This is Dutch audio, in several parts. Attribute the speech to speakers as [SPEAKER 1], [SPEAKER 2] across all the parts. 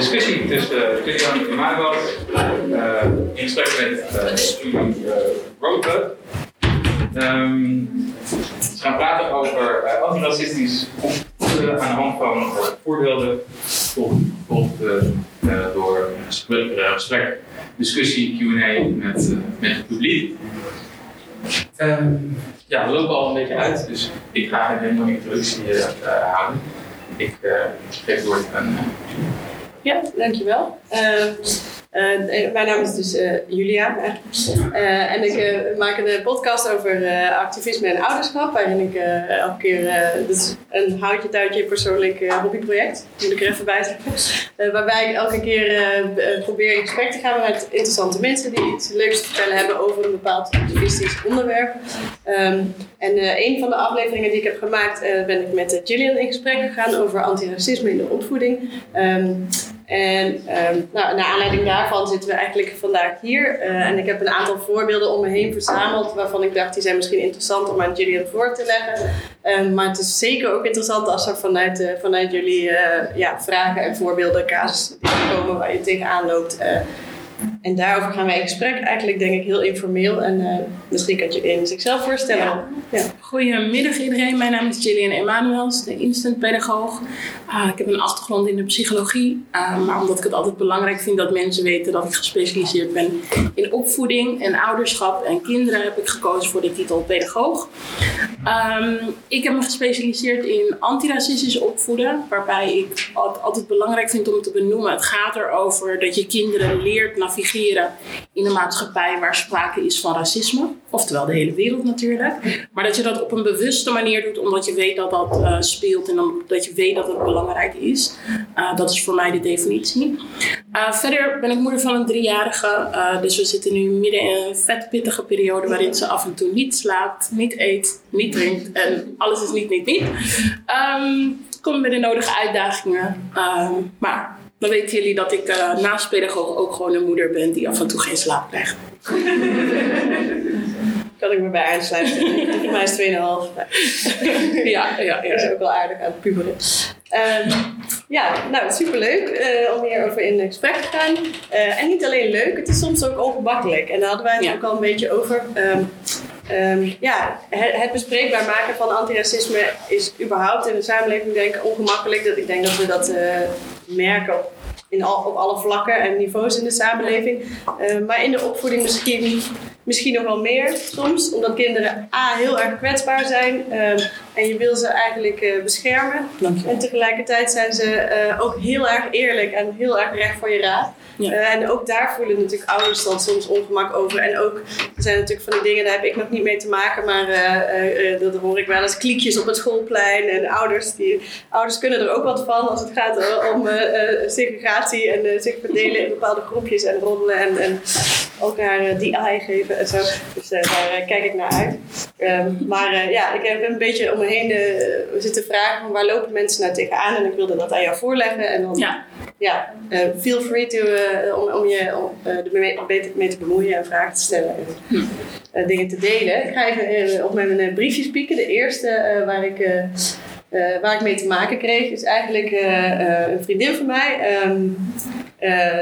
[SPEAKER 1] discussie tussen uh, Julian en Margot uh, in gesprek met uh, studie uh, Roadclub. Um, ze gaan praten over uh, antiracistisch opvoeden aan de hand van uh, voorbeelden, uh, door gesprek, discussie, Q&A met, het publiek. Um, ja, we lopen al een beetje uit, dus ik ga een hele introductie houden. Ik geef door aan
[SPEAKER 2] ja, dankjewel. Uh, uh, mijn naam is dus uh, Julia. en ik maak een podcast over activisme en ouderschap. Waarin ik elke keer, is een houtje touwtje persoonlijk hobbyproject. Moet ik er even bij zeggen. waarbij ik elke keer probeer in gesprek te gaan met interessante mensen die iets leuks te vertellen hebben over een bepaald activistisch onderwerp. Um, en een van de afleveringen die ik heb gemaakt ben ik met Gillian in gesprek gegaan over antiracisme in de opvoeding. Um, en um, nou, naar aanleiding daarvan zitten we eigenlijk vandaag hier. Uh, en ik heb een aantal voorbeelden om me heen verzameld waarvan ik dacht die zijn misschien interessant om aan Julian voor te leggen. Um, maar het is zeker ook interessant als er vanuit, uh, vanuit jullie uh, ja, vragen en voorbeelden, casussen komen waar je tegenaan loopt. En daarover gaan wij in gesprek. Eigenlijk denk ik heel informeel. En uh, misschien kan Julian zichzelf voorstellen. Ja.
[SPEAKER 3] Ja. Goedemiddag iedereen. Mijn naam is Gillian Emanuels, de instant pedagoog. Uh, ik heb een achtergrond in de psychologie. Uh, maar omdat ik het altijd belangrijk vind dat mensen weten dat ik gespecialiseerd ben in opvoeding en ouderschap en kinderen, heb ik gekozen voor de titel pedagoog. Um, ik heb me gespecialiseerd in antiracistisch opvoeden. Waarbij ik het altijd belangrijk vind om te benoemen. Het gaat erover dat je kinderen leert navigeren in een maatschappij waar sprake is van racisme. Oftewel de hele wereld natuurlijk. Maar dat je dat op een bewuste manier doet omdat je weet dat dat uh, speelt en omdat je weet dat het belangrijk is. Uh, dat is voor mij de definitie. Uh, verder ben ik moeder van een driejarige. dus we zitten nu midden in een vetpittige periode waarin ze af en toe niet slaapt, niet eet, niet drinkt en alles is niet, niet, niet. Um, met de nodige uitdagingen. Um, maar dan weten jullie dat ik uh, naast pedagoog ook gewoon een moeder ben die af en toe geen slaap krijgt.
[SPEAKER 2] kan ik me bij aansluiten. Voor mij is 2,5.
[SPEAKER 3] ja, ja, ja.
[SPEAKER 2] Is ook wel aardig aan het puberen. Um, ja, nou, superleuk uh, om hierover in gesprek te gaan. Uh, en niet alleen leuk, het is soms ook ongemakkelijk. En daar hadden wij het ja. ook al een beetje over. Um, um, ja, het, het, bespreekbaar maken van antiracisme is überhaupt in de samenleving denk ik ongemakkelijk. Dat ik denk dat we dat uh, merken op, in op alle vlakken en niveaus in de samenleving. maar in de opvoeding misschien misschien nog wel meer soms, omdat kinderen A, heel erg kwetsbaar zijn um, en je wil ze eigenlijk uh, beschermen. En tegelijkertijd zijn ze uh, ook heel erg eerlijk en heel erg recht voor je raad. Ja. Uh, en ook daar voelen natuurlijk ouders dan soms ongemak over. En ook, er zijn natuurlijk van die dingen, daar heb ik nog niet mee te maken, maar dat hoor ik wel eens kliekjes op het schoolplein. En ouders, die, ouders kunnen er ook wat van als het gaat om segregatie en zich verdelen in bepaalde groepjes en roddelen en, en elkaar die eye geven en zo. Dus daar kijk ik naar uit. Um, maar ja, ik heb een beetje om me heen zitten vragen van waar lopen mensen nou tegenaan en ik wilde dat aan jou voorleggen. En dan,
[SPEAKER 3] ja,
[SPEAKER 2] ja feel free to, om, om je om, er beter mee te bemoeien en vragen te stellen en hm. dingen te delen. Ik ga even op mijn briefjes pieken. De eerste waar ik... Uh, waar ik mee te maken kreeg, is eigenlijk uh, uh, een vriendin van mij. Um,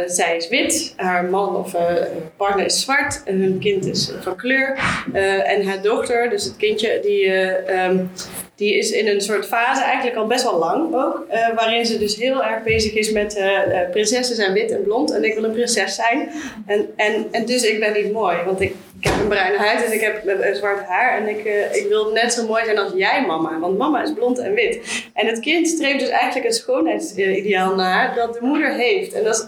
[SPEAKER 2] zij is wit, haar man of partner is zwart en hun kind is van kleur. en haar dochter, dus het kindje, die, um, die is in een soort fase, eigenlijk al best wel lang ook, waarin ze dus heel erg bezig is met prinsessen zijn wit en blond en ik wil een prinses zijn. En, en, en dus ik ben niet mooi, want ik ik heb een bruine huid en ik heb zwart haar. En ik, uh, ik wil net zo mooi zijn als jij, mama. Want mama is blond en wit. En het kind streeft dus eigenlijk een schoonheidsideaal naar dat de moeder heeft. En dat is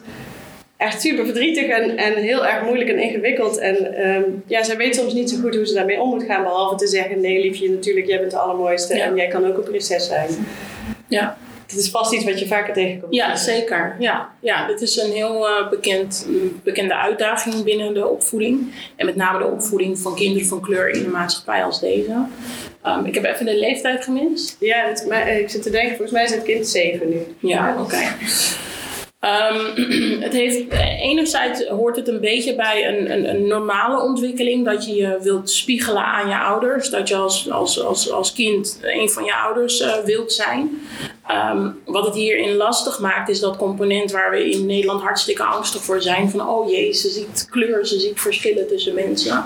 [SPEAKER 2] echt super verdrietig en, en heel erg moeilijk en ingewikkeld. En um, ja, zij weet soms niet zo goed hoe ze daarmee om moet gaan. Behalve te zeggen, nee liefje, natuurlijk, jij bent de allermooiste. Ja. En jij kan ook een prinses zijn.
[SPEAKER 3] Ja.
[SPEAKER 2] Het is vast iets wat je vaker tegenkomt.
[SPEAKER 3] Ja, zeker. Ja, ja dit is een heel uh, bekend, bekende uitdaging binnen de opvoeding. En met name de opvoeding van kinderen van kleur in een maatschappij als deze. Um, ik heb even de leeftijd gemist.
[SPEAKER 2] Ja, het, maar, ik zit te denken, volgens mij is het kind 7 nu.
[SPEAKER 3] Ja, oké. Okay. Um, het heeft, enerzijds hoort het een beetje bij een, een, een, normale ontwikkeling dat je je wilt spiegelen aan je ouders. Dat je als, als, als, als kind een van je ouders uh, wilt zijn. Um, wat het hierin lastig maakt is dat component waar we in Nederland hartstikke angstig voor zijn. Van oh jee, ze ziet kleur, ze ziet verschillen tussen mensen.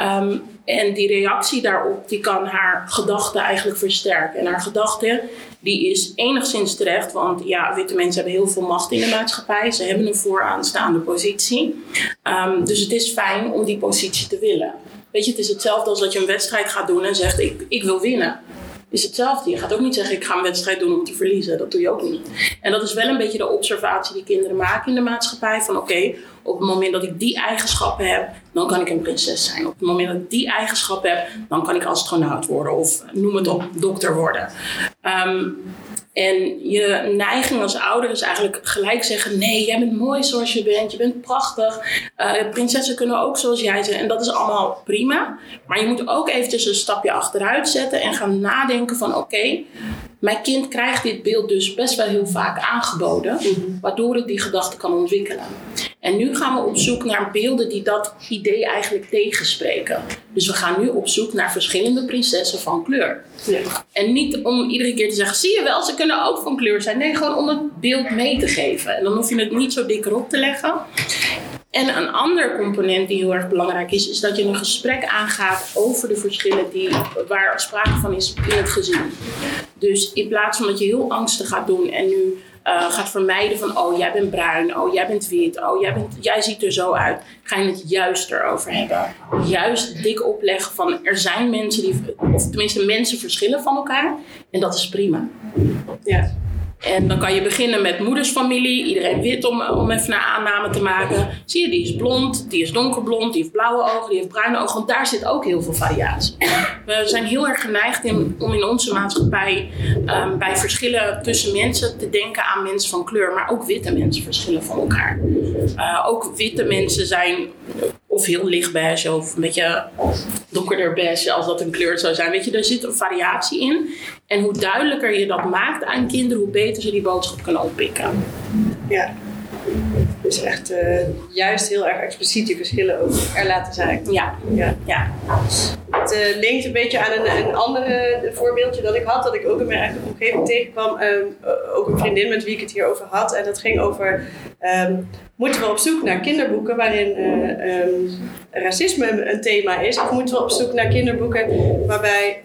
[SPEAKER 3] Um, en die reactie daarop, die kan haar gedachten eigenlijk versterken. En haar gedachte, die is enigszins terecht, want ja, witte mensen hebben heel veel macht in de maatschappij. Ze hebben een vooraanstaande positie. Um, dus het is fijn om die positie te willen. Weet je, het is hetzelfde als dat je een wedstrijd gaat doen en zegt: Ik, ik wil winnen is hetzelfde. Je gaat ook niet zeggen, ik ga een wedstrijd doen om te verliezen. Dat doe je ook niet. En dat is wel een beetje de observatie die kinderen maken in de maatschappij. Van oké, op het moment dat ik die eigenschappen heb, dan kan ik een prinses zijn. Op het moment dat ik die eigenschappen heb, dan kan ik astronaut worden. Of noem het op, dokter worden. Um, en je neiging als ouder is eigenlijk gelijk zeggen: nee, jij bent mooi zoals je bent, je bent prachtig. Uh, prinsessen kunnen ook zoals jij zijn. En dat is allemaal prima. Maar je moet ook eventjes een stapje achteruit zetten en gaan nadenken: van oké, mijn kind krijgt dit beeld dus best wel heel vaak aangeboden, mhm. waardoor het die gedachte kan ontwikkelen. En nu gaan we op zoek naar beelden die dat idee eigenlijk tegenspreken. Dus we gaan nu op zoek naar verschillende prinsessen van kleur. Ja. En niet om iedere keer te zeggen, zie je wel, ze kunnen ook van kleur zijn. Nee, gewoon om het beeld mee te geven. En dan hoef je het niet zo dik erop te leggen. En een ander component die heel erg belangrijk is, is dat je een gesprek aangaat over de verschillen die, waar sprake van is in het gezin. Dus in plaats van dat je heel angstig gaat doen en nu uh, gaat vermijden van, oh jij bent bruin, oh jij bent wit, oh jij, bent, jij ziet er zo uit, ga je het juist erover hebben. Juist dik opleggen van, er zijn mensen die, of tenminste mensen verschillen van elkaar en dat is prima. Ja. En dan kan je beginnen met moedersfamilie, iedereen wit om, om even een aanname te maken. Zie je, die is blond, die is donkerblond, die heeft blauwe ogen, die heeft bruine ogen. Want daar zit ook heel veel variatie. We zijn heel erg geneigd om in onze maatschappij um, bij verschillen tussen mensen te denken aan mensen van kleur. Maar ook witte mensen verschillen van elkaar. Uh, ook witte mensen zijn of heel licht beige of een beetje donkerder beige als dat een kleur zou zijn. Weet je, er zit een variatie in. En hoe duidelijker je dat maakt aan kinderen, hoe beter ze die boodschap kunnen oppikken.
[SPEAKER 2] Ja. Dus echt uh, juist heel erg expliciet die verschillen ook er laten zijn.
[SPEAKER 3] Ja. ja. ja.
[SPEAKER 2] Het uh, linkt een beetje aan een, een ander voorbeeldje dat ik had, dat ik ook in mijn eigen omgeving tegenkwam. Um, ook een vriendin met wie ik het hierover had. En dat ging over, um, moeten we op zoek naar kinderboeken waarin uh, um, racisme een thema is? Of moeten we op zoek naar kinderboeken waarbij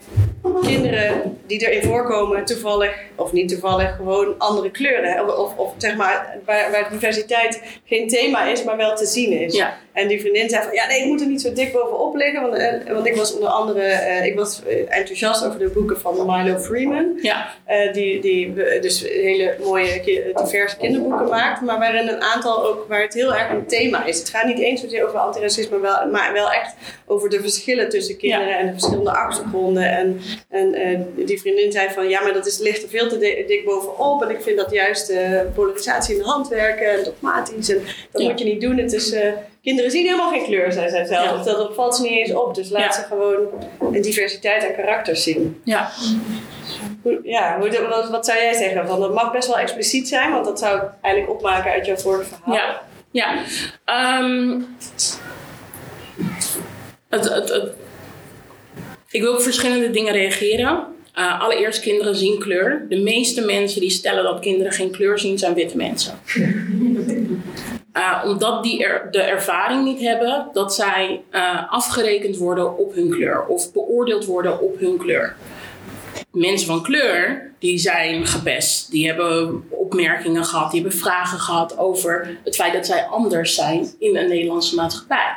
[SPEAKER 2] kinderen die erin voorkomen toevallig, of niet toevallig, gewoon andere kleuren. Of, of, zeg maar, waar, waar, diversiteit geen thema is, maar wel te zien is. Ja. En die vriendin zei van, ja nee, ik moet er niet zo dik bovenop liggen. Want, uh, want ik was onder andere, uh, ik was eh, enthousiast over de boeken van Milo Freeman. Ja. Die, die dus hele mooie, diverse kinderboeken maakt. Maar waarin een aantal ook, waar het heel erg een thema is. Het gaat niet eens zozeer over antiracisme, wel, maar wel echt over de verschillen tussen kinderen en de verschillende achtergronden. En, en die vriendin zei van, ja maar dat is, ligt er veel te dik bovenop. En ik vind dat juist polarisatie in de hand werken en dogmatisch. En dat moet je niet doen. Het is kinderen zien helemaal geen kleur, zei zij zelf. Ja. Dat valt ze niet eens op. Dus laat ze gewoon een diversiteit aan karakters zien. Ja. Ja, wat, wat zou jij zeggen? Van, dat mag best wel expliciet zijn, want dat zou ik eigenlijk opmaken uit jouw vorige verhaal.
[SPEAKER 3] Ja, ja. Um, het, het, het, ik wil op verschillende dingen reageren. Uh, allereerst, kinderen zien kleur. De meeste mensen die stellen dat kinderen geen kleur zien, zijn witte mensen. Uh, omdat die er, de ervaring niet hebben dat zij uh, afgerekend worden op hun kleur of beoordeeld worden op hun kleur. Mensen van kleur die zijn gepest, die hebben opmerkingen gehad, die hebben vragen gehad over het feit dat zij anders zijn in een Nederlandse maatschappij.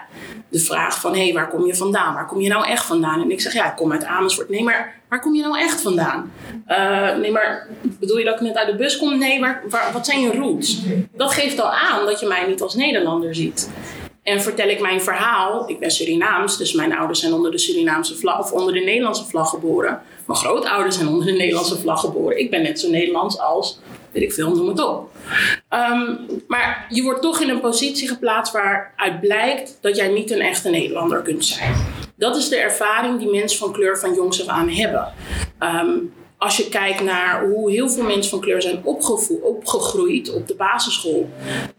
[SPEAKER 3] De vraag van hé, hey, waar kom je vandaan? Waar kom je nou echt vandaan? En ik zeg ja, ik kom uit Amersfoort. Nee, maar waar kom je nou echt vandaan? Uh, nee, maar bedoel je dat ik net uit de bus kom? Nee, maar wat zijn je roots? Dat geeft al aan dat je mij niet als Nederlander ziet. En vertel ik mijn verhaal, ik ben Surinaams, dus mijn ouders zijn onder de Surinaamse vlag of onder de Nederlandse vlag geboren. Mijn grootouders zijn onder de Nederlandse vlag geboren. Ik ben net zo Nederlands als, weet ik veel, noem het op. Um, maar je wordt toch in een positie geplaatst waaruit blijkt dat jij niet een echte Nederlander kunt zijn. Dat is de ervaring die mensen van kleur van jongs af aan hebben. Um, als je kijkt naar hoe heel veel mensen van kleur zijn opgegroeid op de basisschool,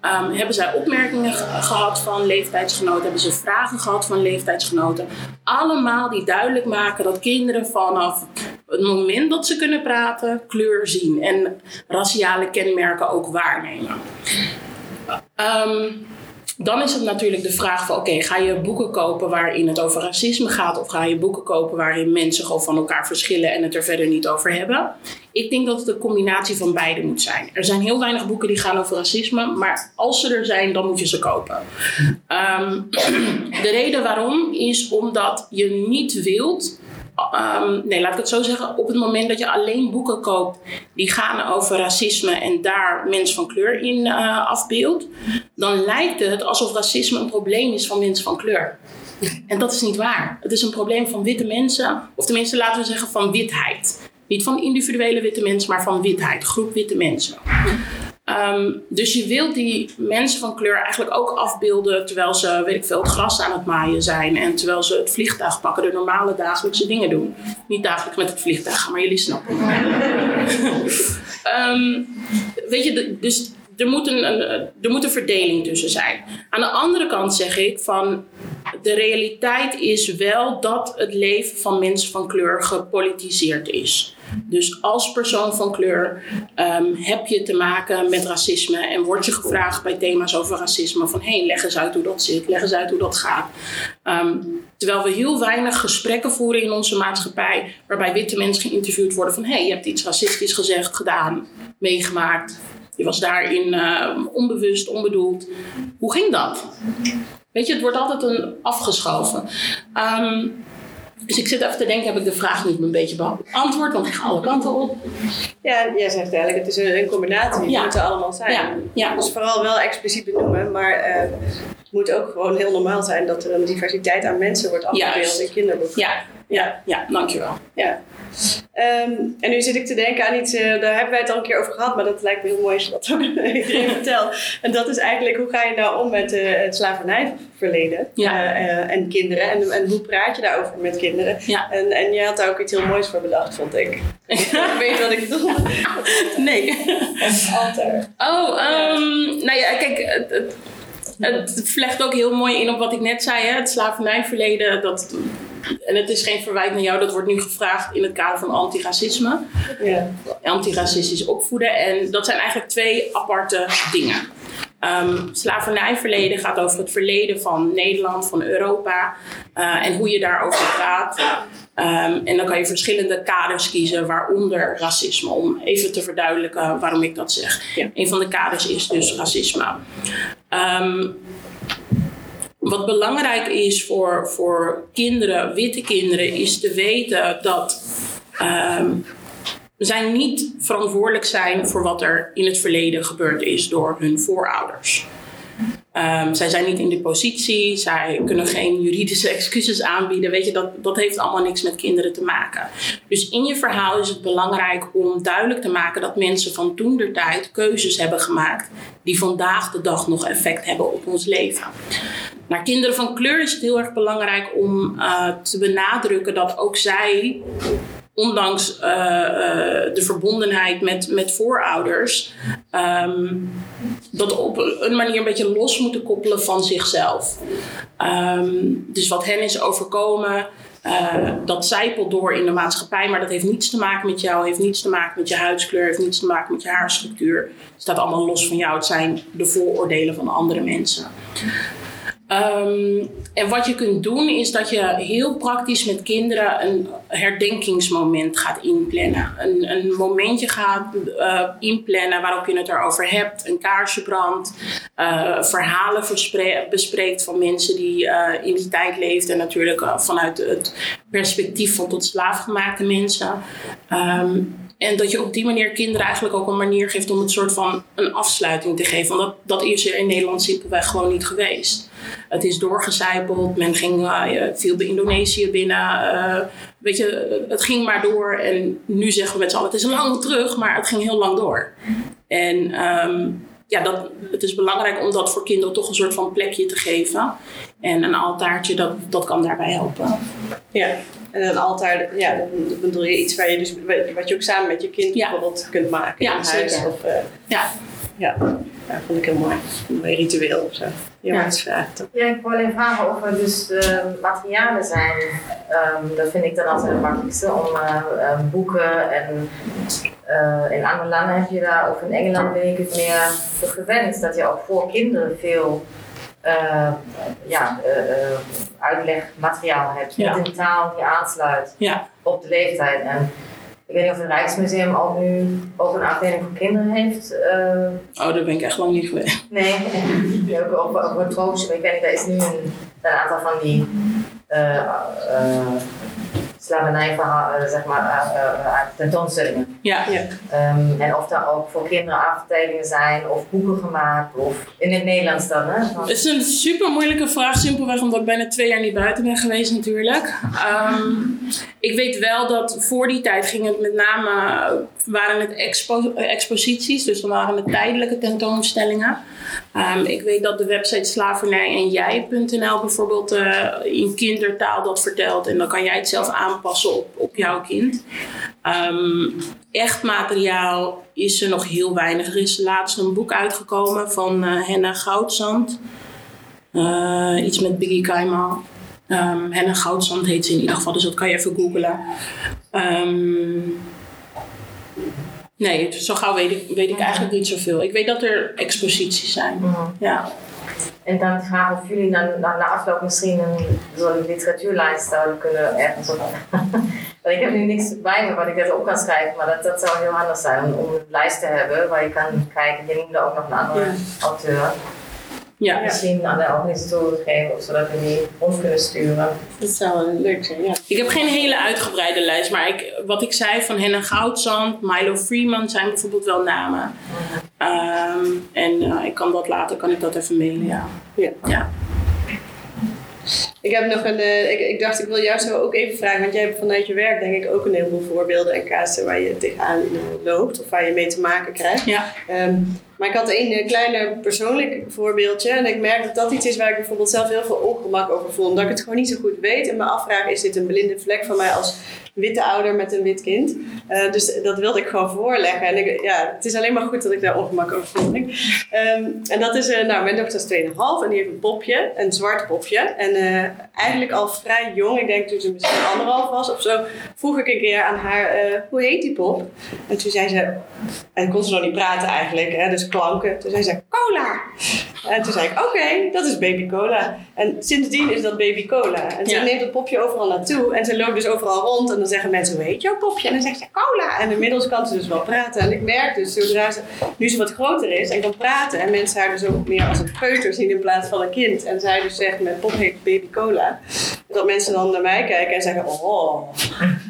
[SPEAKER 3] um, hebben zij opmerkingen gehad van leeftijdsgenoten, hebben ze vragen gehad van leeftijdsgenoten. Allemaal die duidelijk maken dat kinderen vanaf het moment dat ze kunnen praten, kleur zien en raciale kenmerken ook waarnemen. Um, dan is het natuurlijk de vraag van oké, ga je boeken kopen waarin het over racisme gaat of ga je boeken kopen waarin mensen gewoon van elkaar verschillen en het er verder niet over hebben? Ik denk dat het een combinatie van beide moet zijn. Er zijn heel weinig boeken die gaan over racisme, maar als ze er zijn, dan moet je ze kopen. Um, de reden waarom is omdat je niet wilt Um, nee, laat ik het zo zeggen. Op het moment dat je alleen boeken koopt die gaan over racisme en daar mensen van kleur in uh, afbeeldt, dan lijkt het alsof racisme een probleem is van mensen van kleur. En dat is niet waar. Het is een probleem van witte mensen, of tenminste laten we zeggen van witheid. Niet van individuele witte mensen, maar van witheid, groep witte mensen. Ehm, dus je wilt die mensen van kleur eigenlijk ook afbeelden terwijl ze, weet ik veel, het gras aan het maaien zijn. En terwijl ze het vliegtuig pakken, de normale dagelijkse dingen doen. Niet dagelijks met het vliegtuig, maar jullie snappen. um, weet je, dus er moet, een, een, er moet een verdeling tussen zijn. Aan de andere kant zeg ik van de realiteit is wel dat het leven van mensen van kleur gepolitiseerd is. Dus als persoon van kleur um, heb je te maken met racisme en word je gevraagd bij thema's over racisme van hé, hey, leg eens uit hoe dat zit, leg eens uit hoe dat gaat. Um, terwijl we heel weinig gesprekken voeren in onze maatschappij waarbij witte mensen geïnterviewd worden van hé, hey, je hebt iets racistisch gezegd, gedaan, meegemaakt. Je was daarin uh, onbewust, onbedoeld. Hoe ging dat? Weet je, het wordt altijd een afgeschoven. Dus ik zit even te denken, heb ik de vraag niet een beetje beantwoord? Want ik ga alle kanten op.
[SPEAKER 2] Ja, jij zegt eigenlijk, het is een, combinatie. Het ja. moet er allemaal zijn. Ja. ja. Dus vooral wel expliciet benoemen, maar uh, het moet ook gewoon heel normaal zijn dat er een diversiteit aan mensen wordt afgebeeld in kinderboeken.
[SPEAKER 3] Ja, ja, ja, dankjewel.
[SPEAKER 2] Ja. Um, en nu zit ik te denken aan iets, uh, daar hebben wij het al een keer over gehad, maar dat lijkt me heel mooi als je dat ook iedereen vertelt. En dat is eigenlijk, hoe ga je nou om met uh, het slavernijverleden ja. uh, en kinderen? En, en hoe praat je daarover met kinderen? Ja. En, en je had daar ook iets heel moois voor bedacht, vond ik. ik weet wat ik bedoel.
[SPEAKER 3] nee.
[SPEAKER 2] Alter.
[SPEAKER 3] Oh, um, nou ja, kijk... Het, het, het vlecht ook heel mooi in op wat ik net zei. Hè? Het slavernijverleden, dat en het is geen verwijt naar jou, dat wordt nu gevraagd in het kader van antiracisme. Ja. Antiracistisch opvoeden. En dat zijn eigenlijk twee aparte dingen. Um, slavernijverleden gaat over het verleden van Nederland, van Europa uh, en hoe je daarover praat. Um, en dan kan je verschillende kaders kiezen, waaronder racisme, om even te verduidelijken waarom ik dat zeg. Ja. Een van de kaders is dus racisme. Um, wat belangrijk is voor, voor kinderen, witte kinderen, is te weten dat um, zij niet verantwoordelijk zijn voor wat er in het verleden gebeurd is door hun voorouders. Um, zij zijn niet in de positie, zij kunnen geen juridische excuses aanbieden. Weet je, dat, dat heeft allemaal niks met kinderen te maken. Dus in je verhaal is het belangrijk om duidelijk te maken dat mensen van toen der tijd keuzes hebben gemaakt die vandaag de dag nog effect hebben op ons leven. Naar kinderen van kleur is het heel erg belangrijk om uh, te benadrukken dat ook zij ondanks uh, uh, de verbondenheid met, met voorouders, um, dat op een manier een beetje los moeten koppelen van zichzelf. Um, dus wat hen is overkomen, uh, dat zijpelt door in de maatschappij, maar dat heeft niets te maken met jou, heeft niets te maken met je huidskleur, heeft niets te maken met je haarstructuur. Het staat allemaal los van jou. Het zijn de vooroordelen van andere mensen. Um, en wat je kunt doen is dat je heel praktisch met kinderen een herdenkingsmoment gaat inplannen. Een, een momentje gaat uh, inplannen waarop je het erover hebt, een kaarsje brandt, uh, verhalen bespreekt van mensen die uh, in die tijd leefden. En natuurlijk vanuit het perspectief van tot slaafgemaakte mensen. Um, en dat je op die manier kinderen eigenlijk ook een manier geeft om het soort van een afsluiting te geven. Want dat, dat is er in Nederland simpelweg gewoon niet geweest. Het is doorgecijpeld, men ging uh, veel bij Indonesië binnen. Uh, weet je, het ging maar door. En nu zeggen we met z'n allen, het is lang terug, maar het ging heel lang door. En um, ja, dat, het is belangrijk om dat voor kinderen toch een soort van plekje te geven. En een altaartje, dat, dat kan daarbij helpen.
[SPEAKER 2] Ja, En een altaar, ja, dan bedoel je iets waar je dus, wat je ook samen met je kind
[SPEAKER 3] Ja.
[SPEAKER 2] bijvoorbeeld kunt maken
[SPEAKER 3] Ja,
[SPEAKER 2] in huis.
[SPEAKER 3] zeker.
[SPEAKER 2] Of, eh,
[SPEAKER 3] Ja.
[SPEAKER 2] ja. ja, vond ik heel mooi. Een mooi ritueel of zo. Ja,
[SPEAKER 3] Ja.
[SPEAKER 2] vraagt
[SPEAKER 4] ik wil alleen vragen of er dus eh, materialen zijn. Ehm, dat vind ik dan altijd het makkelijkste om eh, eh, boeken en eh, in andere landen heb je daar, of in Engeland ben ik het meer gewend dat je ook voor kinderen veel eh, ja, eh, uitlegmateriaal hebt.
[SPEAKER 3] Ja.
[SPEAKER 4] Met een taal die aansluit
[SPEAKER 3] Ja.
[SPEAKER 4] op de leeftijd. En ik weet niet of het Rijksmuseum ook nu ook een afdeling voor kinderen heeft. eh,
[SPEAKER 3] Oh, daar ben ik echt lang niet geweest.
[SPEAKER 4] Nee, ook op, op troost. Ik weet niet, er is nu een, een aantal van die eh slavernijverhalen, zeg maar, eh, eh, tentoonstellingen.
[SPEAKER 3] Ja.
[SPEAKER 2] Ja.
[SPEAKER 4] Ehm, en of daar ook voor kinderen afdelingen zijn, of boeken gemaakt, of in het Nederlands dan, hè? Want-
[SPEAKER 3] Het is een super moeilijke vraag, simpelweg omdat ik bijna twee jaar niet buiten ben geweest natuurlijk. Ehm, ik weet wel dat voor die tijd ging het met name, waren het expo- exposities, dus dan waren het tijdelijke tentoonstellingen. Ehm, ik weet dat de website slavernij en jij.nl bijvoorbeeld eh, in kindertaal dat vertelt en dan kan jij het zelf aanpassen op, op jouw kind. Ehm, echt materiaal is er nog heel weinig. Er is laatst een boek uitgekomen van eh Henna Goudzand. Eh, iets met Biggie Kaimal. Um, Henna Goudzand heet ze in ieder geval, dus dat kan je even googlen. Ehm, nee, zo gauw weet ik, weet ik eigenlijk niet zoveel. Ik weet dat er exposities zijn. Ja.
[SPEAKER 4] En dan vraag of jullie dan na, na afloop misschien een zo'n literatuurlijst zouden kunnen ergens op. Want ik heb nu niks bij me wat ik dat op kan schrijven, maar dat, dat zou heel handig zijn om, om een lijst te hebben waar je kan kijken. Je noemde ook nog een andere auteur.
[SPEAKER 3] Ja.
[SPEAKER 4] Misschien aan de organisatoren geven, of zodat we die ons kunnen sturen.
[SPEAKER 2] Dat zou wel leuk zijn, ja.
[SPEAKER 3] Ik heb geen hele uitgebreide lijst, maar ik, wat ik zei van Henna Goudzand, Milo Freeman zijn bijvoorbeeld wel namen. Ehm, en eh, ik kan dat later, kan ik dat even mailen, ja.
[SPEAKER 2] Ja.
[SPEAKER 3] Ja.
[SPEAKER 2] Ik heb nog een, eh, ik, ik dacht ik wil jou zo ook even vragen, want jij hebt vanuit je werk denk ik ook een heleboel voorbeelden en casussen waar je tegenaan loopt of waar je mee te maken krijgt.
[SPEAKER 3] Ja.
[SPEAKER 2] Ehm, maar ik had één eh, kleine persoonlijk voorbeeldje en ik merk dat dat iets is waar ik bijvoorbeeld zelf heel veel ongemak over voel. Omdat ik het gewoon niet zo goed weet en me afvraag, is dit een blinde vlek van mij als witte ouder met een wit kind? Eh, dus dat wilde ik gewoon voorleggen. En ik, ja, het is alleen maar goed dat ik daar ongemak over voel. Ehm, en dat is, eh, nou, mijn dochter is 2,5 en die heeft een popje, een zwart popje. En eigenlijk al vrij jong, ik denk toen ze misschien anderhalf was of zo, vroeg ik een keer aan haar, hoe heet die pop? En toen zei ze, en kon ze nog niet praten eigenlijk, hè, dus klanken. Toen zei ze, cola. En toen zei ik, oké, dat is baby cola. En sindsdien is dat baby cola. En ze
[SPEAKER 3] Ja.
[SPEAKER 2] neemt het popje overal naartoe. En ze loopt dus overal rond. En dan zeggen mensen, hoe heet jouw popje? En dan zegt ze, cola. En inmiddels kan ze dus wel praten. En ik merk dus, zodra ze, nu ze wat groter is en kan praten. En mensen haar dus ook meer als een peuter zien in plaats van een kind. En zij dus zegt, mijn pop heet baby cola. Dat mensen dan naar mij kijken en zeggen, oh,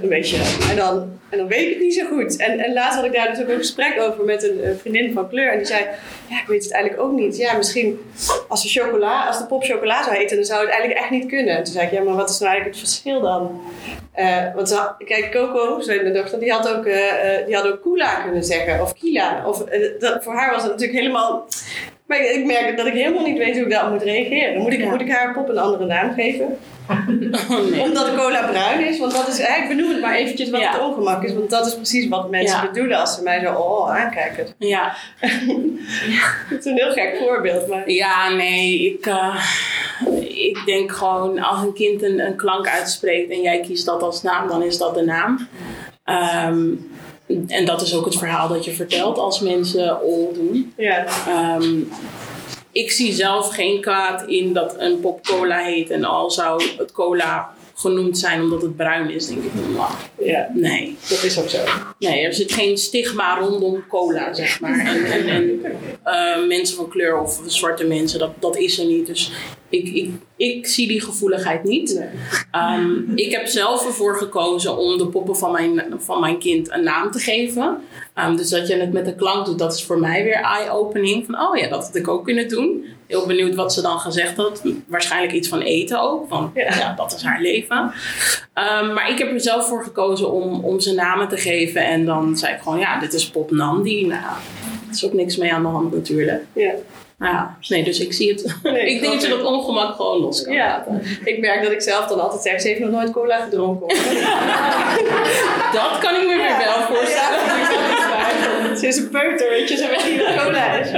[SPEAKER 2] een beetje. En dan, en dan weet ik het niet zo goed. En, en laatst had ik daar dus ook een gesprek over met een, eh, vriendin van kleur. En die zei, ja, ik weet het eigenlijk ook niet. Ja, misschien als de, chocola, als de pop chocola zou heten, dan zou het eigenlijk echt niet kunnen. Toen zei ik, ja, maar wat is nou eigenlijk het verschil dan? Eh, want kijk, Coco, heet mijn dochter, die had ook, eh, die had ook Kula kunnen zeggen. Of Kila. Of, dat, voor haar was het natuurlijk helemaal... Maar ik, ik merk dat ik helemaal niet weet hoe ik daarop moet reageren. Moet ik,
[SPEAKER 3] Ja.
[SPEAKER 2] moet ik haar pop een andere naam geven?
[SPEAKER 3] Nee.
[SPEAKER 2] Omdat cola bruin is? Want dat is, ik benoem het maar eventjes wat
[SPEAKER 3] Ja.
[SPEAKER 2] het ongemak is. Want dat is precies wat mensen
[SPEAKER 3] Ja.
[SPEAKER 2] bedoelen als ze mij zo oh, aankijken.
[SPEAKER 3] Ja.
[SPEAKER 2] Het is een heel gek voorbeeld. Maar
[SPEAKER 3] Ja, nee, ik, eh, ik denk gewoon als een kind een, een klank uitspreekt en jij kiest dat als naam, dan is dat de naam. Ehm, en dat is ook het verhaal dat je vertelt als mensen ol doen.
[SPEAKER 2] ja,
[SPEAKER 3] Ehm, ik zie zelf geen kwaad in dat een pop cola heet en al zou het cola genoemd zijn omdat het bruin is, denk ik.
[SPEAKER 2] ja,
[SPEAKER 3] Nee.
[SPEAKER 2] dat is ook zo.
[SPEAKER 3] Nee, er zit geen stigma rondom cola, zeg maar. En, en, en eh, mensen van kleur of zwarte mensen, dat, dat is er niet. Dus ik, ik, ik zie die gevoeligheid niet.
[SPEAKER 2] Nee.
[SPEAKER 3] Ehm, ik heb zelf ervoor gekozen om de poppen van mijn, van mijn kind een naam te geven. Ehm, dus dat je het met de klank doet, dat is voor mij weer eye-opening. Van, oh ja, dat had ik ook kunnen doen. Heel benieuwd wat ze dan gezegd had. Waarschijnlijk iets van eten ook. Van,
[SPEAKER 2] Ja.
[SPEAKER 3] ja, dat is haar leven. Ehm, maar ik heb er zelf voor gekozen om, om ze namen te geven. En dan zei ik gewoon, ja, dit is Pop Nandi. Nou, is ook niks mee aan de hand natuurlijk.
[SPEAKER 2] Ja.
[SPEAKER 3] Nou ja, nee, dus ik zie het.
[SPEAKER 2] Nee,
[SPEAKER 3] ik denk dat je dat ongemak gewoon los kan
[SPEAKER 2] Ja,
[SPEAKER 3] laten.
[SPEAKER 2] ik merk dat ik zelf dan altijd zeg, ze heeft nog nooit cola gedronken.
[SPEAKER 3] Dat kan ik me weer wel voorstellen.
[SPEAKER 2] Ze is een peuter, weet je, ze weet niet wat cola is.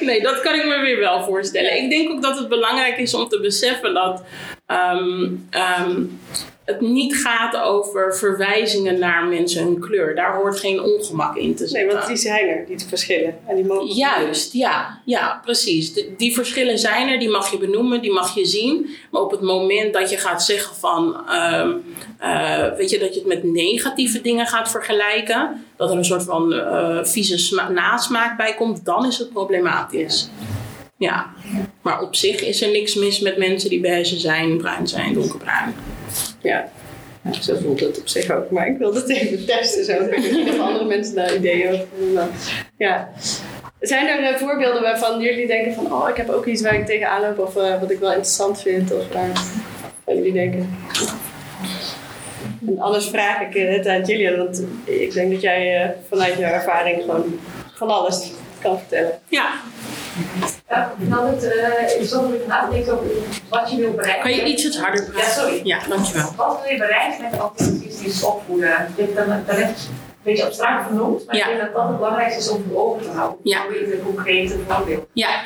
[SPEAKER 3] Nee, dat kan ik me weer wel voorstellen. Ik denk ook dat het belangrijk is om te beseffen dat ehm, ehm, het niet gaat over verwijzingen naar mensen hun kleur. Daar hoort geen ongemak in te
[SPEAKER 2] Nee,
[SPEAKER 3] zitten.
[SPEAKER 2] want die zijn er, die verschillen. En die mogen
[SPEAKER 3] Juist, ja, ja, precies. De- die verschillen zijn er, die mag je benoemen, die mag je zien. Maar op het moment dat je gaat zeggen van, ehm, eh, weet je, dat je het met negatieve dingen gaat vergelijken, dat er een soort van eh, vieze sma- nasmaak bij komt, dan is het problematisch. Ja, maar op zich is er niks mis met mensen die beige zijn, bruin zijn, donkerbruin.
[SPEAKER 2] Ja. ja, zo voelt het op zich ook. Maar ik wilde het even testen. Zo. Ik weet niet of andere mensen daar ideeën over hebben. Ja. Zijn er eh, voorbeelden waarvan jullie denken van... Oh, ik heb ook iets waar ik tegenaan loop of eh, wat ik wel interessant vind? Of waar, waar jullie denken? En anders vraag ik het aan Gillian. Want ik denk dat jij eh, vanuit jouw ervaring gewoon van alles kan vertellen.
[SPEAKER 3] Ja,
[SPEAKER 5] Ja, dan het uh, is zo ik nadenk over wat je wil bereiken.
[SPEAKER 3] kan je ietsjes harder praten?
[SPEAKER 5] Ja, sorry.
[SPEAKER 3] Ja, dankjewel.
[SPEAKER 5] Wat wil je bereiken met autistisch opvoeden? Ik heb dan een beetje abstract genoemd, maar
[SPEAKER 3] Ja.
[SPEAKER 5] ik denk dat dat het belangrijkste is om voor ogen te houden.
[SPEAKER 3] Ja.
[SPEAKER 5] Een concrete voorbeeld.
[SPEAKER 3] Ja,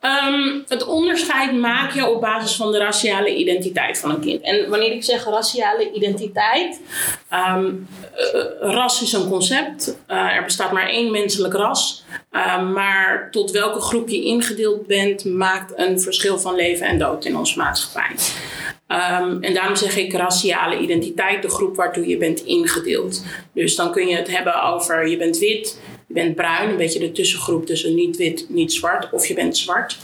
[SPEAKER 3] Ehm, het onderscheid maak je op basis van de raciale identiteit van een kind. En wanneer ik zeg raciale identiteit, ehm, eh, ras is een concept. Eh, er bestaat maar één menselijk ras. Ehm, maar tot welke groep je ingedeeld bent, maakt een verschil van leven en dood in onze maatschappij. Ehm, en daarom zeg ik raciale identiteit, de groep waartoe je bent ingedeeld. Dus dan kun je het hebben over je bent wit, je bent bruin, een beetje de tussengroep tussen niet wit, niet zwart, of je bent zwart.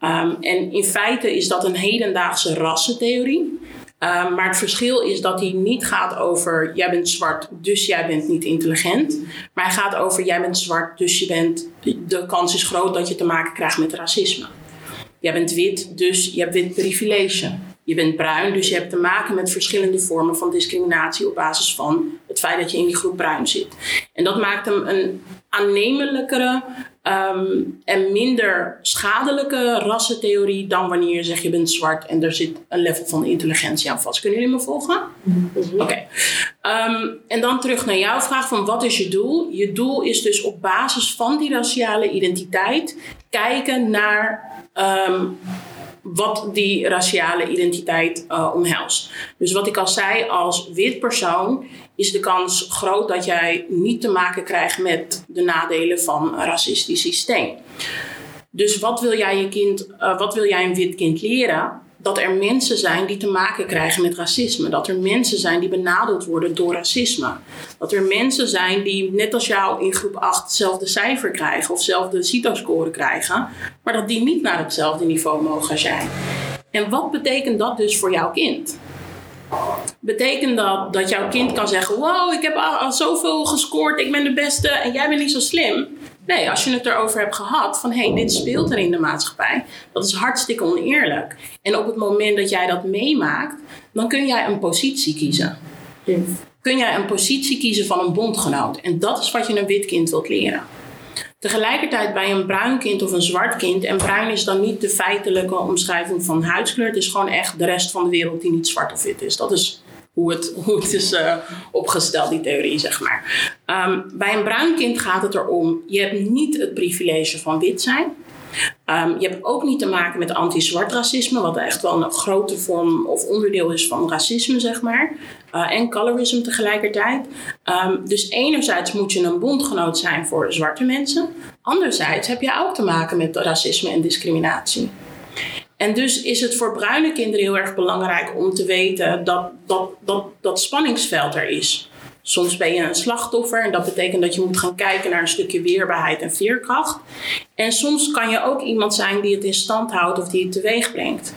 [SPEAKER 3] Ehm, en in feite is dat een hedendaagse rassentheorie. Ehm, maar het verschil is dat hij niet gaat over jij bent zwart, dus jij bent niet intelligent. Maar hij gaat over jij bent zwart, dus je bent, de kans is groot dat je te maken krijgt met racisme. Jij bent wit, dus je hebt wit privilege. Je bent bruin, dus je hebt te maken met verschillende vormen van discriminatie op basis van het feit dat je in die groep bruin zit. En dat maakt hem een aannemelijkere ehm, en minder schadelijke rassentheorie dan wanneer je zegt je bent zwart en er zit een level van intelligentie aan vast. Kunnen jullie me volgen? Oké. Ehm, en dan terug naar jouw vraag van wat is je doel? Je doel is dus op basis van die raciale identiteit kijken naar ehm, wat die raciale identiteit uh, omhelst. Dus wat ik al zei, als wit persoon is de kans groot dat jij niet te maken krijgt met de nadelen van een racistisch systeem. Dus wat wil jij je kind, uh, wat wil jij een wit kind leren? Dat er mensen zijn die te maken krijgen met racisme. Dat er mensen zijn die benadeeld worden door racisme. Dat er mensen zijn die net als jou in groep 8 hetzelfde cijfer krijgen of hetzelfde CITO-score krijgen, maar dat die niet naar hetzelfde niveau mogen jij. En wat betekent dat dus voor jouw kind? Betekent dat dat jouw kind kan zeggen: Wow, ik heb al, al zoveel gescoord, ik ben de beste en jij bent niet zo slim? Nee, als je het erover hebt gehad van hé, hey, dit speelt er in de maatschappij, dat is hartstikke oneerlijk. En op het moment dat jij dat meemaakt, dan kun jij een positie kiezen. Kun jij een positie kiezen van een bondgenoot. En dat is wat je een wit kind wilt leren. Tegelijkertijd bij een bruin kind of een zwart kind, en bruin is dan niet de feitelijke omschrijving van huidskleur, het is gewoon echt de rest van de wereld die niet zwart of wit is. Dat is hoe het, hoe het is uh, opgesteld, die theorie, zeg maar. Um, bij een bruin kind gaat het erom, je hebt niet het privilege van wit zijn. Um, je hebt ook niet te maken met anti-zwart racisme, wat echt wel een grote vorm of onderdeel is van racisme, zeg maar. Uh, en colorism tegelijkertijd. Um, dus enerzijds moet je een bondgenoot zijn voor zwarte mensen. Anderzijds heb je ook te maken met racisme en discriminatie. En dus is het voor bruine kinderen heel erg belangrijk om te weten dat dat, dat, dat spanningsveld er is. Soms ben je een slachtoffer en dat betekent dat je moet gaan kijken naar een stukje weerbaarheid en veerkracht. En soms kan je ook iemand zijn die het in stand houdt of die het teweeg brengt.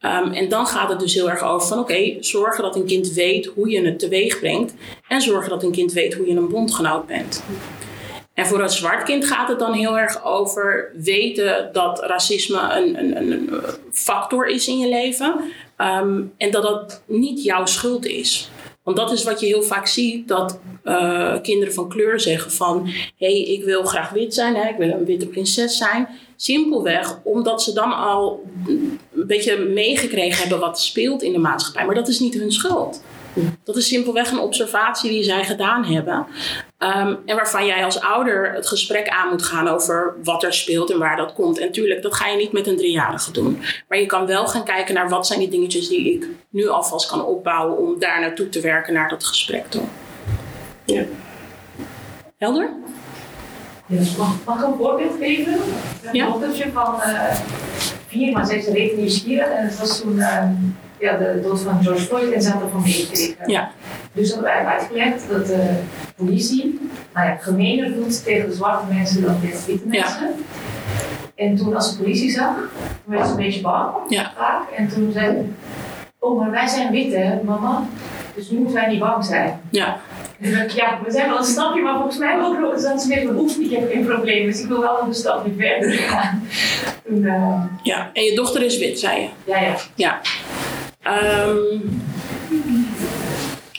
[SPEAKER 3] Um, en dan gaat het dus heel erg over van oké, zorgen dat een kind weet hoe je het teweeg brengt. En zorgen dat een kind weet hoe je een bondgenoot bent. En voor een zwart kind gaat het dan heel erg over weten dat racisme een, een, een factor is in je leven. Um, en dat dat niet jouw schuld is. Want dat is wat je heel vaak ziet, dat eh, kinderen van kleur zeggen van... hé, hey, ik wil graag wit zijn, hè, ik wil een witte prinses zijn. Simpelweg omdat ze dan al een beetje meegekregen hebben wat speelt in de maatschappij. Maar dat is niet hun schuld. Dat is simpelweg een observatie die zij gedaan hebben. Um, en waarvan jij als ouder het gesprek aan moet gaan over wat er speelt en waar dat komt. En tuurlijk, dat ga je niet met een driejarige doen. Maar je kan wel gaan kijken naar wat zijn die dingetjes die ik nu alvast kan opbouwen om daar naartoe te werken, naar dat gesprek toe. Ja. Helder?
[SPEAKER 6] mag, mag ik een voorbeeld geven? Een
[SPEAKER 3] Ja.
[SPEAKER 6] dochtertje van uh, vier, maar ze is reeds nieuwsgierig. En het was toen uh, ja, de dood van George Floyd en ze had ervan meegekregen.
[SPEAKER 3] Ja.
[SPEAKER 6] Dus dat hebben wij uitgelegd dat de politie nou ja, gemener doet tegen zwarte mensen dan tegen witte
[SPEAKER 3] Ja.
[SPEAKER 6] mensen. En toen als de politie zag, werd ze een beetje bang.
[SPEAKER 3] Ja.
[SPEAKER 6] Vaak. En toen zei ze, oh maar wij zijn wit hè mama. Dus nu moeten wij niet bang zijn.
[SPEAKER 3] Ja.
[SPEAKER 6] En toen dacht ik, ja, we zijn wel een stapje, maar volgens mij ook dat ze meer behoeft. Ik heb geen probleem, dus ik wil wel een stapje verder gaan. Toen, eh,
[SPEAKER 3] ja. En je dochter is wit, zei je?
[SPEAKER 6] ja, ja.
[SPEAKER 3] Ja. Ehm,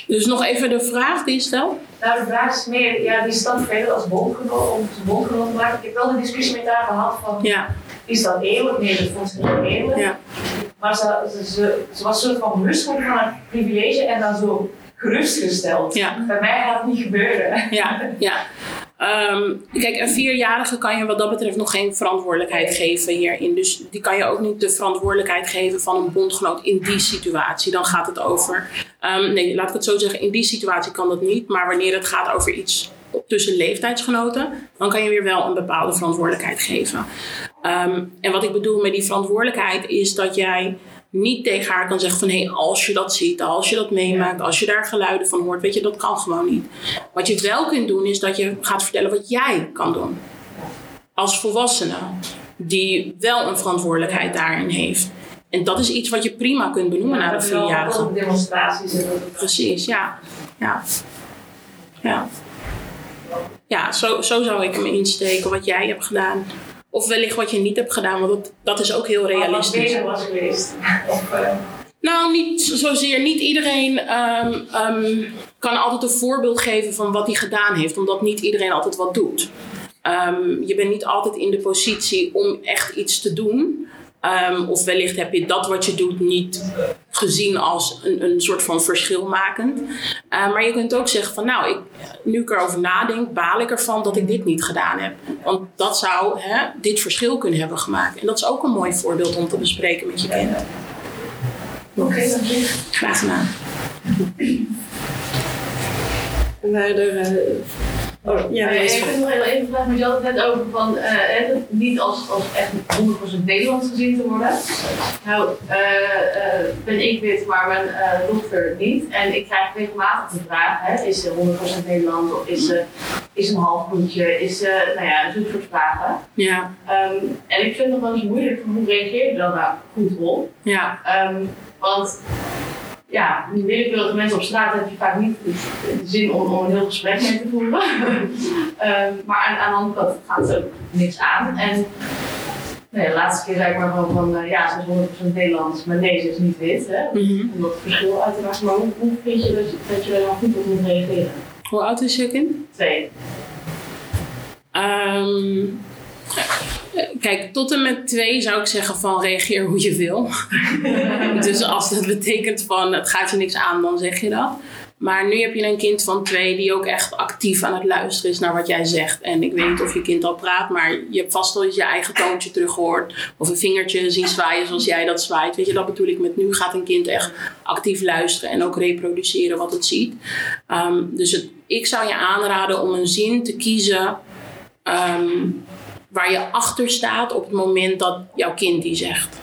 [SPEAKER 3] dus nog even de vraag die je stelt.
[SPEAKER 6] Nou, de vraag is meer, ja, die stad verder als bondgenoot, om ze bondgenoot te maken. Ik heb wel de discussie met haar gehad van,
[SPEAKER 3] Ja.
[SPEAKER 6] is dat eerlijk? Nee, dat vond ze niet eerlijk.
[SPEAKER 3] Ja.
[SPEAKER 6] Maar ze, ze, ze, ze was soort van bewust van haar privilege en dan zo gerustgesteld.
[SPEAKER 3] Ja.
[SPEAKER 6] Bij mij gaat het niet gebeuren.
[SPEAKER 3] Ja, ja. Ehm, kijk, een vierjarige kan je wat dat betreft nog geen verantwoordelijkheid geven hierin. Dus die kan je ook niet de verantwoordelijkheid geven van een bondgenoot in die situatie. Dan gaat het over. ehm, nee, laat ik het zo zeggen. In die situatie kan dat niet. Maar wanneer het gaat over iets tussen leeftijdsgenoten, dan kan je weer wel een bepaalde verantwoordelijkheid geven. Ehm, en wat ik bedoel met die verantwoordelijkheid is dat jij niet tegen haar kan zeggen van hé, hey, als je dat ziet, als je dat meemaakt, als je daar geluiden van hoort, weet je, dat kan gewoon niet. Wat je wel kunt doen is dat je gaat vertellen wat jij kan doen. Als volwassene die wel een verantwoordelijkheid daarin heeft. En dat is iets wat je prima kunt benoemen naar een vierjarige.
[SPEAKER 6] Ook demonstraties en dat.
[SPEAKER 3] Precies, ja. Ja. Ja, ja zo, zo zou ik hem insteken wat jij hebt gedaan. Of wellicht wat je niet hebt gedaan, want dat, dat is ook heel
[SPEAKER 6] Wat
[SPEAKER 3] realistisch.
[SPEAKER 6] beter was geweest. Eh,
[SPEAKER 3] Nou, niet zozeer. Niet iedereen ehm, ehm, kan altijd een voorbeeld geven van wat hij gedaan heeft, omdat niet iedereen altijd wat doet. Ehm, je bent niet altijd in de positie om echt iets te doen. Ehm, of wellicht heb je dat wat je doet niet gezien als een, een soort van verschilmakend. Uh, maar je kunt ook zeggen van nou, ik, nu ik erover nadenk, baal ik ervan dat ik dit niet gedaan heb. Want dat zou hè, dit verschil kunnen hebben gemaakt. En dat is ook een mooi voorbeeld om te bespreken met je kind.
[SPEAKER 6] Oké.
[SPEAKER 3] Graag gedaan.
[SPEAKER 2] Er, eh, oh, ja,
[SPEAKER 7] ik heb nog heel even gevraagd, maar je had het net over van eh, hè, dat niet als, als echt 100% Nederlands gezien te worden. Nou, eh, eh, ben ik wit, maar mijn eh, dochter niet. En ik krijg regelmatig de vraag, hè, is ze 100% Nederlands of is ze, is een half bloedje? Is ze, nou ja, zo'n soort vragen.
[SPEAKER 3] Ja,
[SPEAKER 7] Ehm, en ik vind het nog wel eens moeilijk, hoe reageer je dan daar goed op?
[SPEAKER 3] ja,
[SPEAKER 7] Ehm, want ja, die willekeurige mensen op straat heb je vaak niet de zin om, om een heel gesprek mee te voeren. Ehm, maar aan, aan de andere kant gaat het ook niks aan. En nee, de laatste keer zei ik maar van, van eh, ja, ze is 100% Nederlands, maar nee, ze is niet wit. Hè?
[SPEAKER 3] Mhm.
[SPEAKER 7] Om dat verschil uit te maken. Maar hoe, hoe vind je dat, je- dat je er dan goed op moet reageren?
[SPEAKER 3] Hoe oud is je kind?
[SPEAKER 7] Twee.
[SPEAKER 3] Kijk, tot en met twee zou ik zeggen van reageer hoe je wil. dus als dat betekent van het gaat je niks aan, dan zeg je dat. Maar nu heb je een kind van twee die ook echt actief aan het luisteren is naar wat jij zegt. En ik weet niet of je kind al praat, maar je hebt vast wel eens je eigen toontje teruggehoord. Of een vingertje zien zwaaien zoals jij dat zwaait. Weet je, dat bedoel ik met nu gaat een kind echt actief luisteren en ook reproduceren wat het ziet. Ehm, dus het, ik zou je aanraden om een zin te kiezen ehm, waar je achter staat op het moment dat jouw kind die zegt.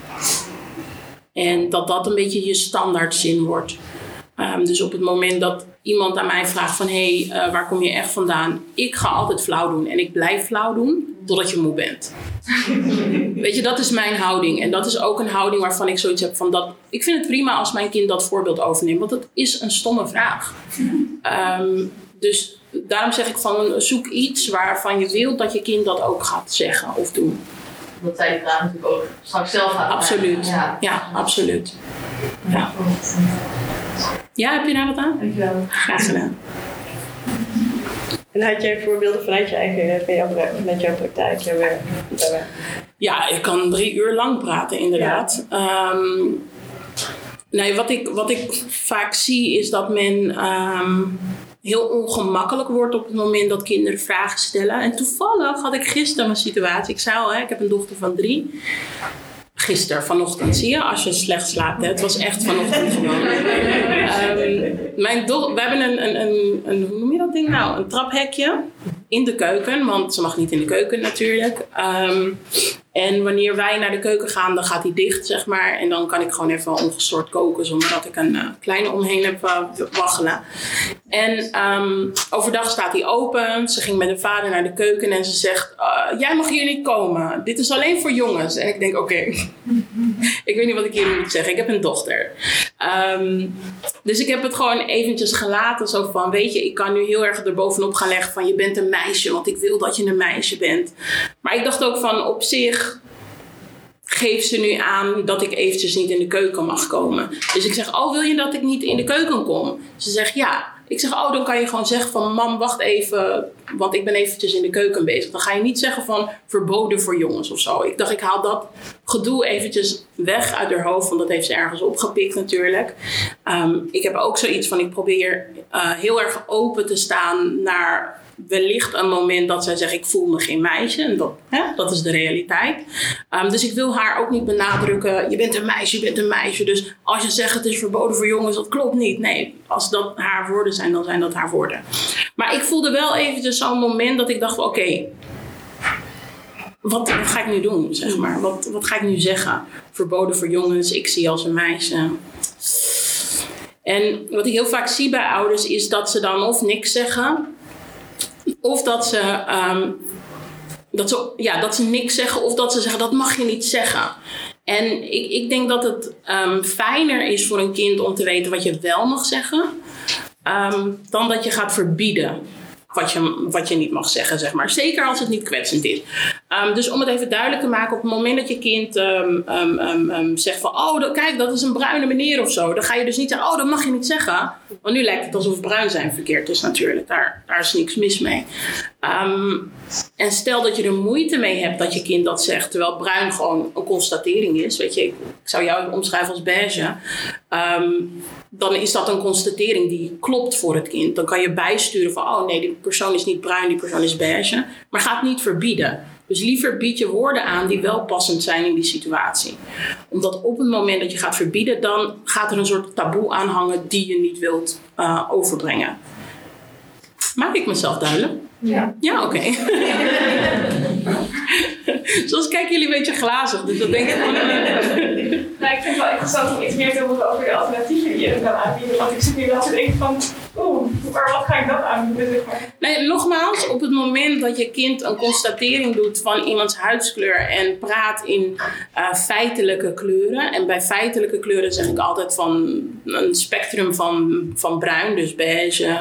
[SPEAKER 3] En dat dat een beetje je standaardzin wordt. Ehm, dus op het moment dat iemand aan mij vraagt van... hé, hey, eh, waar kom je echt vandaan? Ik ga altijd flauw doen en ik blijf flauw doen totdat je moe bent. Weet je, dat is mijn houding. En dat is ook een houding waarvan ik zoiets heb van... Dat, ik vind het prima als mijn kind dat voorbeeld overneemt. Want het is een stomme vraag. Ehm, dus daarom zeg ik van zoek iets waarvan je wilt dat je kind dat ook gaat zeggen of doen.
[SPEAKER 7] Dat zij die vraag natuurlijk ook straks zelf gaat
[SPEAKER 3] Absoluut.
[SPEAKER 7] Ja.
[SPEAKER 3] Ja, absoluut. Ja. Ja, heb je daar wat aan?
[SPEAKER 8] Dankjewel.
[SPEAKER 3] Graag gedaan.
[SPEAKER 2] En had jij voorbeelden vanuit je eigen, pra- vanuit jouw praktijk, jouw werk?
[SPEAKER 3] Ja, ik kan drie uur lang praten, inderdaad. Ehm, nee, wat ik, wat ik vaak zie is dat men ehm, heel ongemakkelijk wordt op het moment dat kinderen vragen stellen. En toevallig had ik gisteren een situatie. Ik zei al, hè, ik heb een dochter van drie. Gisteren, vanochtend, zie je, als je slecht slaapt. Hè? Het was echt vanochtend gewoon. Ehm, mijn we hebben een, een, een, een, hoe noem je dat ding nou? Een traphekje in de keuken, want ze mag niet in de keuken natuurlijk. Ehm, en wanneer wij naar de keuken gaan, dan gaat die dicht, zeg maar. En dan kan ik gewoon even ongestoord koken, zonder dat ik een eh, kleine omheen heb eh, waggelen. En ehm, overdag staat die open. Ze ging met haar vader naar de keuken en ze zegt: "Eh, Jij mag hier niet komen. Dit is alleen voor jongens. En ik denk: Oké, ik weet niet wat ik hier moet zeggen. Ik heb een dochter. Ehm, dus ik heb het gewoon eventjes gelaten. Zo van: Weet je, ik kan nu heel erg erbovenop gaan leggen van: Je bent een meisje, want ik wil dat je een meisje bent. Maar ik dacht ook van: Op zich geeft ze nu aan dat ik eventjes niet in de keuken mag komen. Dus ik zeg, oh wil je dat ik niet in de keuken kom? Ze zegt ja. Ik zeg, oh dan kan je gewoon zeggen van mam wacht even, want ik ben eventjes in de keuken bezig. Dan ga je niet zeggen van verboden voor jongens of zo. Ik dacht ik haal dat gedoe eventjes weg uit haar hoofd, want dat heeft ze ergens opgepikt natuurlijk. Ehm, ik heb ook zoiets van ik probeer eh, heel erg open te staan naar wellicht een moment dat zij zegt ik voel me geen meisje. En dat, hè, dat is de realiteit. Ehm, dus ik wil haar ook niet benadrukken. Je bent een meisje, je bent een meisje. Dus als je zegt het is verboden voor jongens, dat klopt niet. Nee, als dat haar woorden zijn, dan zijn dat haar woorden. Maar ik voelde wel eventjes zo'n moment dat ik dacht oké. wat, wat ga ik nu doen, zeg maar? Wat, wat ga ik nu zeggen? Verboden voor jongens, ik zie als een meisje. En wat ik heel vaak zie bij ouders is dat ze dan of niks zeggen, of dat ze, ehm, dat ze, ja, dat ze niks zeggen, of dat ze zeggen dat mag je niet zeggen. En ik, ik denk dat het ehm, fijner is voor een kind om te weten wat je wel mag zeggen, ehm, dan dat je gaat verbieden wat je, wat je niet mag zeggen, zeg maar. Zeker als het niet kwetsend is. Um, dus om het even duidelijk te maken, op het moment dat je kind um, um, zegt van, oh, kijk, dat is een bruine meneer of zo, dan ga je dus niet zeggen, oh, dat mag je niet zeggen. Want nu lijkt het alsof bruin zijn verkeerd is natuurlijk. Daar, daar is niks mis mee. en stel dat je er moeite mee hebt dat je kind dat zegt, terwijl bruin gewoon een constatering is. Weet je, ik, ik zou jou omschrijven als beige. dan is dat een constatering die klopt voor het kind. Dan kan je bijsturen van, oh nee, die persoon is niet bruin, die persoon is beige. Maar ga het niet verbieden. Dus liever bied je woorden aan die wel passend zijn in die situatie. Omdat op het moment dat je gaat verbieden, dan gaat er een soort taboe aan hangen die je niet wilt uh, overbrengen. Maak ik mezelf duidelijk?
[SPEAKER 8] Ja.
[SPEAKER 3] Ja, oké. Okay. Zoals kijken jullie een beetje glazig, dus dat denk ik
[SPEAKER 8] nou, ik vind het wel interessant om iets meer te horen over de alternatieven die je kan aanbieden. Want ik zit hier wel te denken van, oeh, maar wat ga ik dat? Zeg maar.
[SPEAKER 3] Nee, nogmaals, op het moment dat je kind een constatering doet van iemands huidskleur en praat in uh, feitelijke kleuren. En bij feitelijke kleuren zeg ik altijd van een spectrum van, van bruin, dus beige.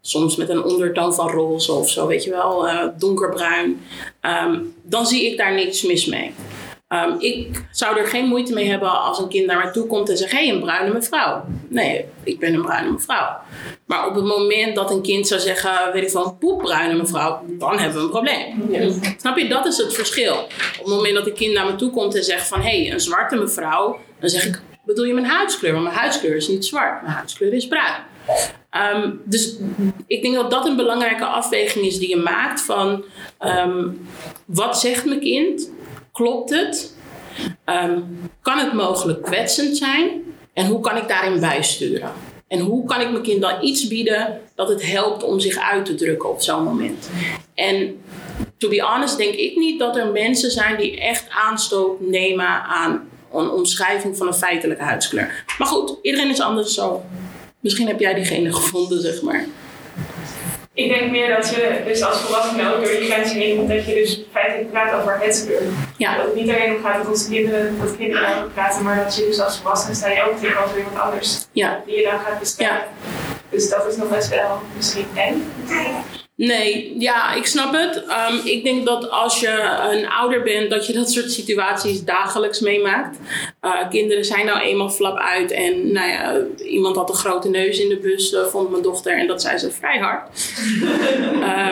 [SPEAKER 3] Soms met een ondertoon van roze of zo, weet je wel, uh, donkerbruin. Um, dan zie ik daar niks mis mee. Um, ik zou er geen moeite mee hebben als een kind naar mij toe komt en zegt: Hé, hey, een bruine mevrouw. Nee, ik ben een bruine mevrouw. Maar op het moment dat een kind zou zeggen: Weet ik van, poepbruine mevrouw, dan hebben we een probleem. Snap je? Dat is het verschil. Op het moment dat een kind naar me toe komt en zegt: van, Hé, hey, een zwarte mevrouw, dan zeg ik: Bedoel je mijn huidskleur? Want mijn huidskleur is niet zwart, mijn huidskleur is bruin. Um, dus ik denk dat dat een belangrijke afweging is die je maakt van um, wat zegt mijn kind? Klopt het? Um, kan het mogelijk kwetsend zijn? En hoe kan ik daarin bijsturen? En hoe kan ik mijn kind dan iets bieden dat het helpt om zich uit te drukken op zo'n moment? En to be honest denk ik niet dat er mensen zijn die echt aanstoot nemen aan een omschrijving van een feitelijke huidskleur. Maar goed, iedereen is anders zo. Misschien heb jij diegene gevonden, zeg maar.
[SPEAKER 8] Ik denk meer dat je dus als volwassene ook door die grenzen heen moet, dat je dus feitelijk praat over het.
[SPEAKER 3] Ja.
[SPEAKER 8] Dat het niet alleen om gaat dat onze kinderen, dat kinderen over praten, maar dat je dus als volwassene sta je ook tegenover iemand anders.
[SPEAKER 3] Ja.
[SPEAKER 8] Die je dan gaat beschermen.
[SPEAKER 3] Ja.
[SPEAKER 8] Dus dat is nog best wel misschien eng.
[SPEAKER 3] Nee, ja, ik snap het. Ehm, ik denk dat als je een ouder bent, dat je dat soort situaties dagelijks meemaakt. Uh, kinderen zijn nou eenmaal flap uit en nou ja, iemand had een grote neus in de bus, uh, vond mijn dochter en dat zei ze vrij hard.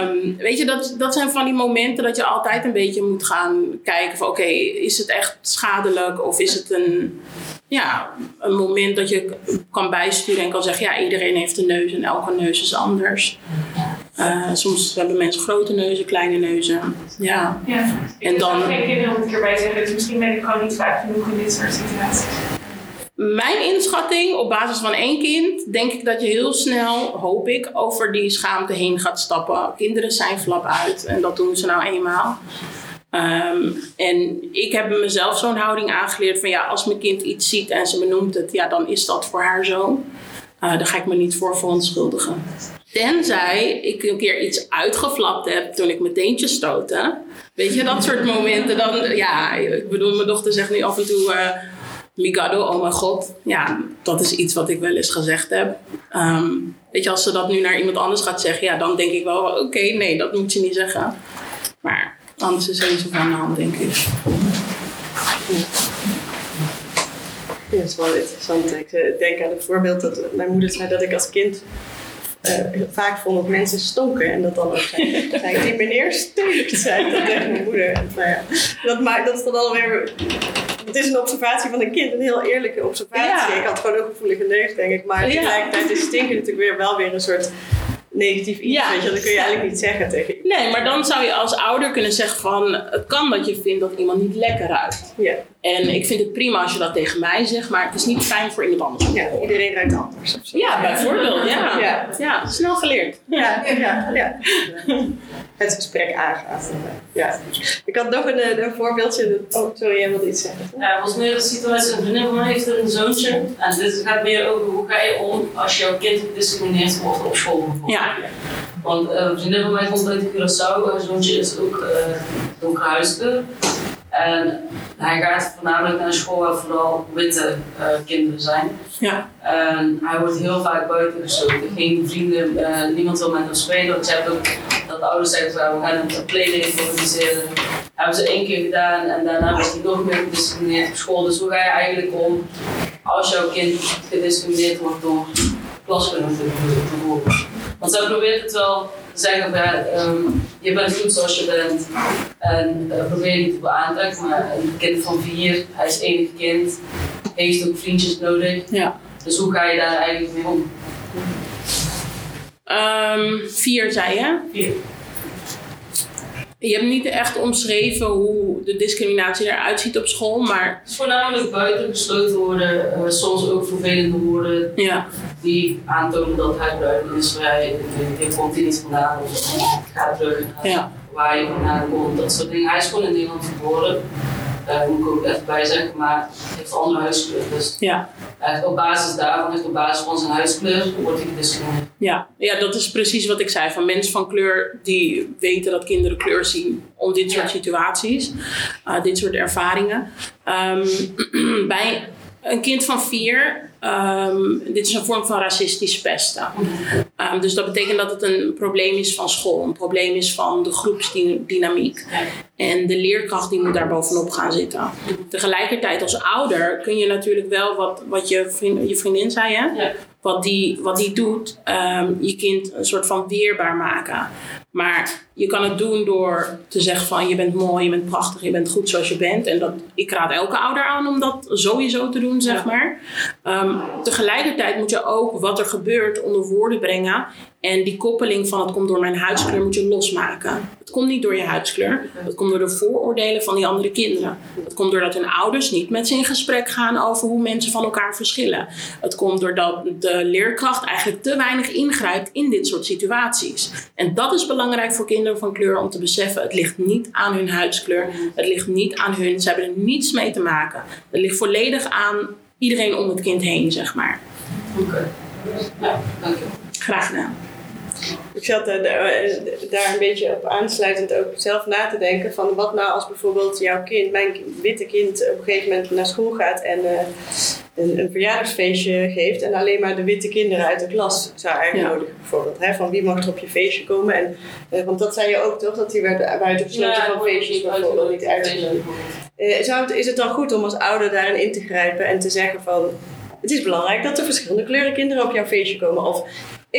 [SPEAKER 3] um, weet je, dat, dat zijn van die momenten dat je altijd een beetje moet gaan kijken van oké, okay, is het echt schadelijk of is het een, ja, een moment dat je kan bijsturen en kan zeggen ja, iedereen heeft een neus en elke neus is anders. Uh, soms hebben mensen grote neuzen, kleine neuzen. Ja.
[SPEAKER 5] ja. En dan. Ik geen kinderen moet ik erbij zeggen, dus misschien ben ik gewoon niet vaak genoeg in dit soort situaties.
[SPEAKER 3] Mijn inschatting op basis van één kind, denk ik dat je heel snel, hoop ik, over die schaamte heen gaat stappen. Kinderen zijn flap uit en dat doen ze nou eenmaal. Um, en ik heb mezelf zo'n houding aangeleerd van ja, als mijn kind iets ziet en ze benoemt het, ja, dan is dat voor haar zo. Uh, daar ga ik me niet voor verontschuldigen. Tenzij ik een keer iets uitgeflapt heb toen ik mijn teentje stootte. Weet je, dat soort momenten. Dan, ja, ik bedoel, mijn dochter zegt nu af en toe... Uh, Migado, oh mijn god. Ja, dat is iets wat ik wel eens gezegd heb. Um, weet je, als ze dat nu naar iemand anders gaat zeggen... Ja, dan denk ik wel, oké, nee, dat moet je niet zeggen. Maar anders is zoveel aan de hand, denk ik.
[SPEAKER 2] Ja, dat is wel interessant. Ik eh, denk aan het voorbeeld dat mijn moeder zei dat ik als kind uh, vaak vond dat mensen stonken en dat dan ook zei, zei die meneer stinkt, zei dat tegen mijn moeder. En, nou ja, dat, maakt, dat is dan alweer, het is een observatie van een kind, een heel eerlijke observatie. Ja. Ik had gewoon een gevoelige neus, denk ik, maar tegelijkertijd is stinken natuurlijk weer wel weer een soort negatief iets. Ja. Weet je, dat kun je eigenlijk niet zeggen tegen
[SPEAKER 3] Nee, maar dan zou je als ouder kunnen zeggen van... het kan dat je vindt dat iemand niet lekker ruikt.
[SPEAKER 2] Ja.
[SPEAKER 3] En ik vind het prima als je dat tegen mij zegt, maar het is niet fijn voor iemand anders.
[SPEAKER 2] Ja, iedereen ruikt anders.
[SPEAKER 3] Ja, bijvoorbeeld. Ja. Ja. ja, snel geleerd.
[SPEAKER 2] Ja, ja, ja. Het gesprek aangaat. Ja. Ik had nog een, een voorbeeldje. Oh, sorry, jij wilde iets zeggen.
[SPEAKER 9] Ja, was meer de situatie. Een vriendin van mij heeft een zoontje. En dit gaat meer over hoe ga je om als jouw kind gediscrimineerd wordt op school bijvoorbeeld.
[SPEAKER 3] Ja.
[SPEAKER 9] Want uh, een vriendin van mij komt uit Curaçao. Haar zoontje is ook uh. En hij gaat voornamelijk naar een school waar vooral witte uh, kinderen zijn.
[SPEAKER 3] Ja.
[SPEAKER 9] En hij wordt heel vaak buiten gesloten. Geen vrienden, uh, niemand wil met hem spelen. Want je hebt ook dat de ouders zeggen, we gaan een playdate organiseren. Hebben ze één keer gedaan en daarna is hij nog meer gediscrimineerd op school. Dus hoe ga je eigenlijk om als jouw kind gediscrimineerd wordt door klasgenoten bijvoorbeeld? Want zij probeert het wel zeggen van um, je bent goed zoals je bent en uh, probeer je niet te aantrekken, maar een kind van vier, hij is enig kind, heeft ook vriendjes nodig.
[SPEAKER 3] Ja.
[SPEAKER 9] Dus hoe ga je daar eigenlijk mee om?
[SPEAKER 3] Um, vier zei je?
[SPEAKER 9] Vier.
[SPEAKER 3] Je hebt niet echt omschreven hoe de discriminatie eruit ziet op school, maar...
[SPEAKER 9] Het is voornamelijk buiten gesloten worden, uh, soms ook vervelende woorden
[SPEAKER 3] ja.
[SPEAKER 9] Die aantonen dat hij is vrij, dit komt hij niet vandaan, of ga terug naar
[SPEAKER 3] ja.
[SPEAKER 9] waar je vandaan komt, dat soort dingen. Hij is gewoon in Nederland geboren, daar moet ik ook even bij zeggen, maar heeft een andere huiskleur. Dus
[SPEAKER 3] ja.
[SPEAKER 9] Op basis daarvan, op basis van zijn huidskleur, wordt hij gediscrimineerd.
[SPEAKER 3] Ja. ja, dat is precies wat ik zei. Van mensen van kleur die weten dat kinderen kleur zien om dit soort situaties, uh, dit soort ervaringen. Um, bij een kind van vier, um, dit is een vorm van racistisch pesten. Um, dus dat betekent dat het een probleem is van school, een probleem is van de groepsdynamiek. En de leerkracht die moet daar bovenop gaan zitten. Tegelijkertijd als ouder kun je natuurlijk wel wat, wat je, vriend, je vriendin zei, hè?
[SPEAKER 9] Ja.
[SPEAKER 3] Wat, die, wat die doet, um, je kind een soort van weerbaar maken. Maar je kan het doen door te zeggen van je bent mooi, je bent prachtig, je bent goed zoals je bent. En dat, ik raad elke ouder aan om dat sowieso te doen, zeg maar. Um, tegelijkertijd moet je ook wat er gebeurt onder woorden brengen. En die koppeling van het komt door mijn huidskleur moet je losmaken. Het komt niet door je huidskleur. Het komt door de vooroordelen van die andere kinderen. Het komt doordat hun ouders niet met ze in gesprek gaan over hoe mensen van elkaar verschillen. Het komt doordat de leerkracht eigenlijk te weinig ingrijpt in dit soort situaties. En dat is belangrijk voor kinderen van kleur om te beseffen. Het ligt niet aan hun huidskleur. Het ligt niet aan hun. Ze hebben er niets mee te maken. Het ligt volledig aan iedereen om het kind heen, zeg maar.
[SPEAKER 9] Oké. Okay. Ja, dank je.
[SPEAKER 3] Graag gedaan.
[SPEAKER 2] Ik zat uh, daar een beetje op aansluitend ook zelf na te denken van wat nou als bijvoorbeeld jouw kind, mijn witte kind, op een gegeven moment naar school gaat en uh, een, een verjaardagsfeestje geeft en alleen maar de witte kinderen uit de klas zou uitnodigen, bijvoorbeeld. Hè? Van wie mag er op je feestje komen? En, eh, want dat zei je ook toch, dat die werd buiten gesloten van feestjes bijvoorbeeld niet uitgenodigd. Uh, zou het, is het dan goed om als ouder daarin in te grijpen en te zeggen van het is belangrijk dat er verschillende kleuren kinderen op jouw feestje komen? Of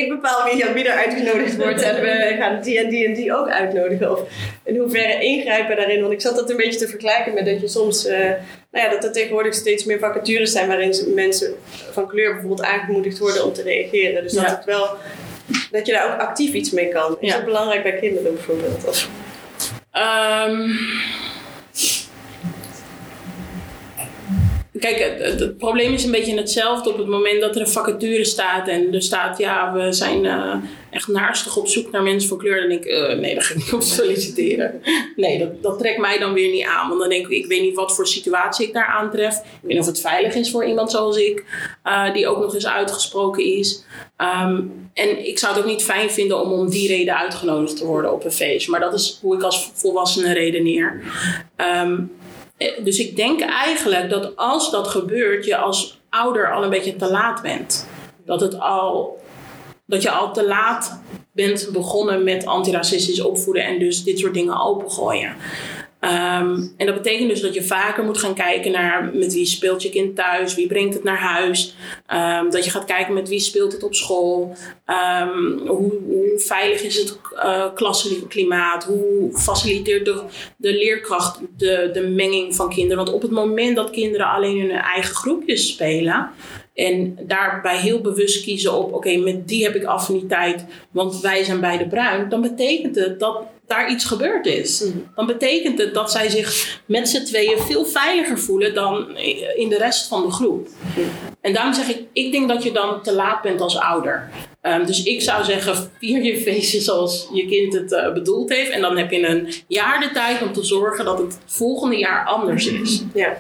[SPEAKER 2] ik bepaal wie, wie er uitgenodigd wordt en we gaan die en die en die ook uitnodigen. Of in hoeverre ingrijpen daarin. Want ik zat dat een beetje te vergelijken met dat je soms, uh, nou ja, dat er tegenwoordig steeds meer vacatures zijn waarin mensen van kleur bijvoorbeeld aangemoedigd worden om te reageren. Dus dat het wel, dat je daar ook actief iets mee kan. Is dat belangrijk bij kinderen bijvoorbeeld? Of?
[SPEAKER 3] Um, Kijk, het, probleem is een beetje hetzelfde op het moment dat er een vacature staat en er staat, ja, we zijn uh, echt naarstig op zoek naar mensen van kleur. Dan denk ik, uh, nee, daar ga ik niet op solliciteren. Nee, dat, dat trekt mij dan weer niet aan. Want dan denk ik, ik weet niet wat voor situatie ik daar aantref. Ik weet niet of het veilig is voor iemand zoals ik, uh, die ook nog eens uitgesproken is. Um, en ik zou het ook niet fijn vinden om om die reden uitgenodigd te worden op een feest. Maar dat is hoe ik als volwassene redeneer. Um, eh, dus ik denk eigenlijk dat als dat gebeurt, je als ouder al een beetje te laat bent. Dat, het al, dat je al te laat bent begonnen met antiracistisch opvoeden en dus dit soort dingen opengooien. Ehm, en dat betekent dus dat je vaker moet gaan kijken naar met wie speelt je kind thuis, wie brengt het naar huis. Um, dat je gaat kijken met wie speelt het op school. Um, hoe, hoe, veilig is het uh, klassenklimaat? Hoe faciliteert de, de leerkracht de, de menging van kinderen? Want op het moment dat kinderen alleen in hun eigen groepjes spelen, en daarbij heel bewust kiezen op, oké, met die heb ik affiniteit, want wij zijn beide bruin. Dan betekent het dat daar iets gebeurd is. Mm. Dan betekent het dat zij zich met z'n tweeën veel veiliger voelen dan in de rest van de groep. En daarom zeg ik, ik denk dat je dan te laat bent als ouder. Um, dus ik zou zeggen, vier je feestje zoals je kind het uh, bedoeld heeft. En dan heb je een jaar de tijd om te zorgen dat het volgende jaar anders is. Ja.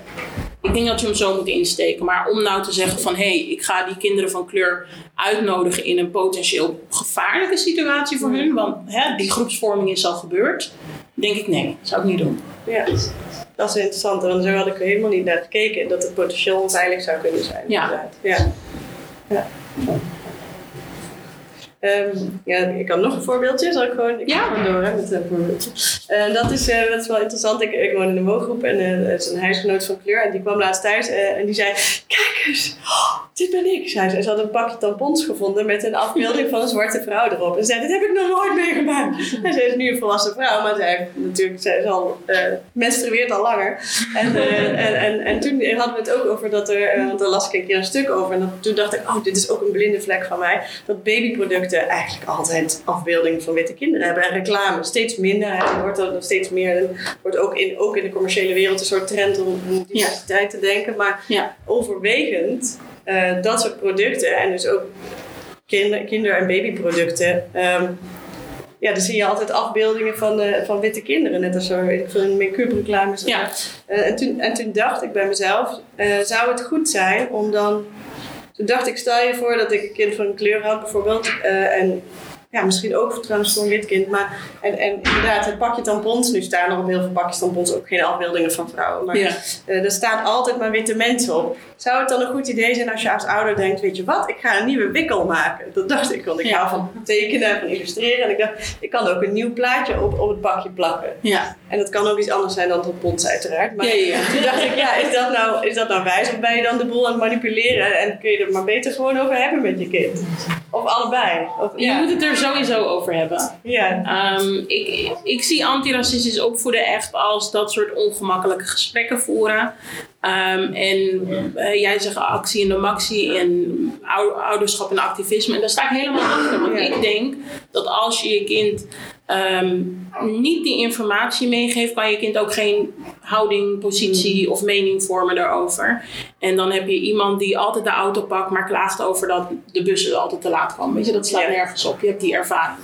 [SPEAKER 3] Ik denk dat je hem zo moet insteken. Maar om nou te zeggen van hé, hey, ik ga die kinderen van kleur uitnodigen in een potentieel gevaarlijke situatie voor hun, want hè, die groepsvorming is al gebeurd, denk ik nee, zou ik niet doen.
[SPEAKER 2] Ja, dat is interessant, want zo had ik er helemaal niet naar gekeken dat het potentieel onveilig zou kunnen zijn. Ja. Ja. ja. Um, ja, ik kan nog een voorbeeldje. Zal ik gewoon, ik ja. gewoon door hè, met een voorbeeldje. Uh, dat, is, uh, dat is wel interessant. Ik, ik woon in de woongroep en uh, er is een huisgenoot van kleur. En die kwam laatst thuis en die zei: Kijk eens, oh, dit ben ik. Zei ze. ze had een pakje tampons gevonden met een afbeelding van een zwarte vrouw erop. En ze zei: Dit heb ik nog nooit meegemaakt. En ze is nu een volwassen vrouw, maar zij heeft natuurlijk, zij is al, menstrueert al langer. En, en, en, en toen hadden we het ook over dat er, want daar las ik een keer een stuk over. En dat, toen dacht ik: Oh, dit is ook een blinde vlek van mij. Dat eigenlijk altijd afbeeldingen van witte kinderen hebben. En reclame steeds minder. Er wordt er steeds meer. Er wordt ook in, ook in de commerciële wereld een soort trend om, om diversiteit te denken. Maar ja. overwegend uh, dat soort producten en dus ook kinder, kinder- en babyproducten. Um, ja, dan zie je altijd afbeeldingen van, uh, van witte kinderen. Net als zo, ik vind make-up reclames. Ja. Uh, en, toen, en toen dacht ik bij mezelf, zou het goed zijn om dan toen dacht ik, stel je voor dat ik een kind van een kleur had bijvoorbeeld. Uh, en ja, misschien ook trouwens voor een wit kind. Maar, en, en inderdaad, het pakje tampons. Nu staan er op heel veel pakjes tampons ook geen afbeeldingen van vrouwen. Maar ja. uh, er staat altijd maar witte mensen op. Zou het dan een goed idee zijn als je als ouder denkt: Weet je wat, ik ga een nieuwe wikkel maken? Dat dacht ik, want ik hou van tekenen, van illustreren. En ik dacht, ik kan ook een nieuw plaatje op, op het pakje plakken. Ja. En dat kan ook iets anders zijn dan tampons, uiteraard. Maar ja, toen dacht ik: Ja, is dat, nou, is dat nou wijs? Of ben je dan de boel aan het manipuleren? En kun je er maar beter gewoon over hebben met je kind? Of allebei? Of,
[SPEAKER 3] je moet het er sowieso over hebben. Ja. Um, ik, ik zie antiracistisch opvoeden echt als dat soort ongemakkelijke gesprekken voeren. Um, en uh, jij zegt actie en de maxi en ouderschap en activisme. En daar sta ik helemaal achter. Want ik denk dat als je je kind um, niet die informatie meegeeft, kan je kind ook geen houding, positie mm. of mening vormen daarover. En dan heb je iemand die altijd de auto pakt, maar klaagt over dat de bussen altijd te laat kwam. Weet je, dat slaat nergens op. Je hebt die ervaring.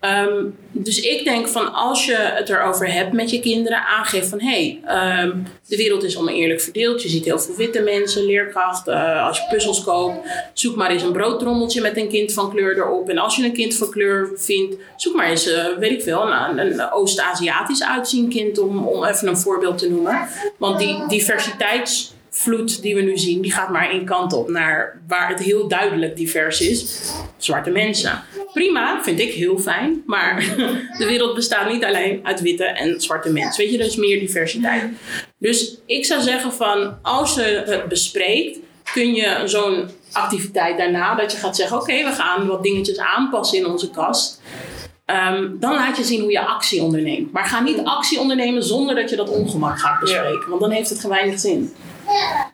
[SPEAKER 3] Um, dus ik denk van als je het erover hebt met je kinderen, aangeef van hé, hey, um, de wereld is oneerlijk verdeeld. Je ziet heel veel witte mensen, leerkracht. Uh, als je puzzels koopt, zoek maar eens een broodtrommeltje met een kind van kleur erop. En als je een kind van kleur vindt, zoek maar eens, uh, weet ik veel, een, een Oost-Aziatisch uitzien kind, om, om even een voorbeeld te noemen. Want die diversiteits vloed die we nu zien, die gaat maar één kant op. Naar waar het heel duidelijk divers is. Zwarte mensen. Prima, vind ik heel fijn. Maar de wereld bestaat niet alleen uit witte en zwarte mensen. Weet je, er is meer diversiteit. Dus ik zou zeggen van, als je het bespreekt, kun je zo'n activiteit daarna, dat je gaat zeggen, oké, we gaan wat dingetjes aanpassen in onze kast. Ehm, dan laat je zien hoe je actie onderneemt. Maar ga niet actie ondernemen zonder dat je dat ongemak gaat bespreken. Want dan heeft het weinig zin.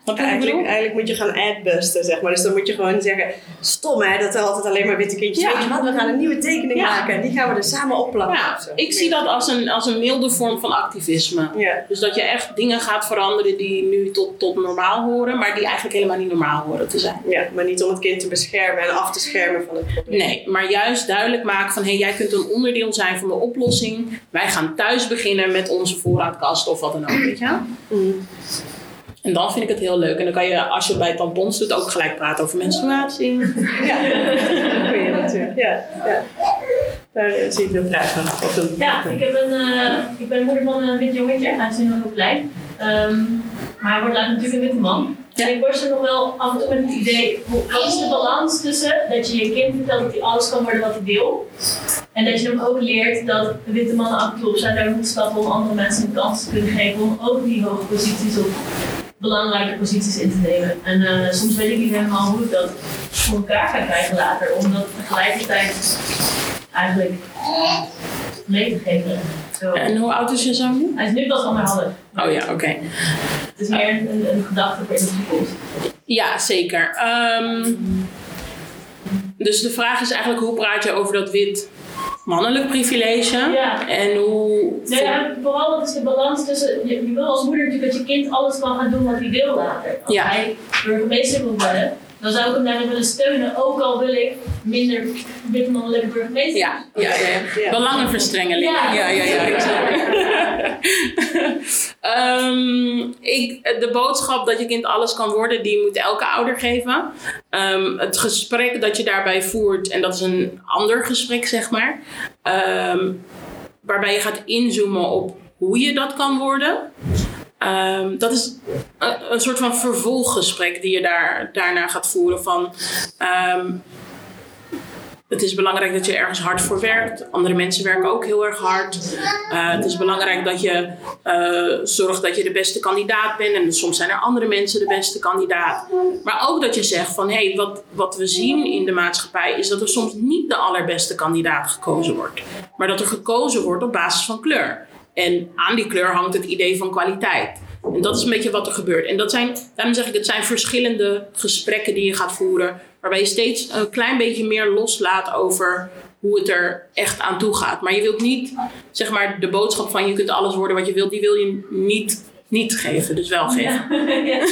[SPEAKER 2] Wat
[SPEAKER 3] Eigenlijk,
[SPEAKER 2] moet je gaan adbusten, zeg maar. Dus dan moet je gewoon zeggen, stom hè, dat er altijd alleen maar witte kindjes
[SPEAKER 3] Ja.
[SPEAKER 2] Weet je wat, we gaan een nieuwe tekening
[SPEAKER 3] Ja.
[SPEAKER 2] maken en die gaan we er samen opplakken.
[SPEAKER 3] Ja, ik zie dat als een, als een milde vorm van activisme. Dus dat je echt dingen gaat veranderen die nu tot, tot normaal horen, maar die eigenlijk helemaal niet normaal horen te zijn.
[SPEAKER 2] ja, maar niet om het kind te beschermen en af te schermen van het probleem.
[SPEAKER 3] Nee, maar juist duidelijk maken van hé, hey, jij kunt een onderdeel zijn van de oplossing. Wij gaan thuis beginnen met onze voorraadkast of wat dan ook, weet je?
[SPEAKER 2] Mm.
[SPEAKER 3] En dan vind ik het heel leuk. En dan kan je, als je bij tampons doet, ook gelijk praten over menstruatie.
[SPEAKER 2] Ja, natuurlijk. Ja, ja. Daar zie ik de vraag van. Of
[SPEAKER 5] Ja, ik, heb een, eh, ik ben moeder van een wit jongetje. Hij is nu nog heel klein. Ehm, maar hij wordt later natuurlijk een witte man.
[SPEAKER 3] Ja.
[SPEAKER 5] En ik worstel nog wel af en toe met het idee, hoe- wat is de balans tussen dat je je kind vertelt dat hij alles kan worden wat hij wil. En dat je hem ook leert dat witte mannen af en toe op zijn daar moeten stappen om andere mensen een kans te kunnen geven om ook die hoge posities of belangrijke posities in te nemen. En eh, soms weet ik niet helemaal hoe ik dat voor elkaar ga krijgen later, om dat tegelijkertijd eigenlijk mee te geven. Zo.
[SPEAKER 3] En hoe oud is je zoon nu?
[SPEAKER 5] Hij is nu pas anderhalf.
[SPEAKER 3] Oh ja, oké.
[SPEAKER 5] Het is meer een, een, een gedachte voor in de toekomst.
[SPEAKER 3] Ja, zeker. Ehm, dus de vraag is eigenlijk hoe praat je over dat wit mannelijk privilege?
[SPEAKER 5] Ja.
[SPEAKER 3] En hoe...
[SPEAKER 5] Nee, ja, vooral wat is de balans tussen. Je, je wil als moeder natuurlijk dat je kind alles kan gaan doen wat hij wil later. Als
[SPEAKER 3] Ja.
[SPEAKER 5] hij burgemeester wil worden, dan zou ik hem daarin willen steunen. Ook al wil ik minder witte mannelijke burgemeester.
[SPEAKER 3] Ja, ja, ja. ja.
[SPEAKER 2] Ja.
[SPEAKER 3] Belangenverstrengeling. Ja,
[SPEAKER 5] Ja.
[SPEAKER 3] ja, ja. het. Ehm, ik, de boodschap dat je kind alles kan worden, die moet elke ouder geven. Ehm, het gesprek dat je daarbij voert, en dat is een ander gesprek, zeg maar. ehm, waarbij je gaat inzoomen op hoe je dat kan worden. Ehm, dat is een, soort van vervolggesprek die je daar, daarna gaat voeren van... ehm, het is belangrijk dat je ergens hard voor werkt. Andere mensen werken ook heel erg hard. Eh, het is belangrijk dat je eh, zorgt dat je de beste kandidaat bent. En soms zijn er andere mensen de beste kandidaat. Maar ook dat je zegt van hey, wat, wat we zien in de maatschappij is dat er soms niet de allerbeste kandidaat gekozen wordt. Maar dat er gekozen wordt op basis van kleur. En aan die kleur hangt het idee van kwaliteit. En dat is een beetje wat er gebeurt. En dat zijn, daarom zeg ik, het zijn verschillende gesprekken die je gaat voeren. Waarbij je steeds een klein beetje meer loslaat over hoe het er echt aan toe gaat. Maar je wilt niet, zeg maar, de boodschap van je kunt alles worden wat je wilt, die wil je niet, niet geven. Dus wel geven.
[SPEAKER 5] ja.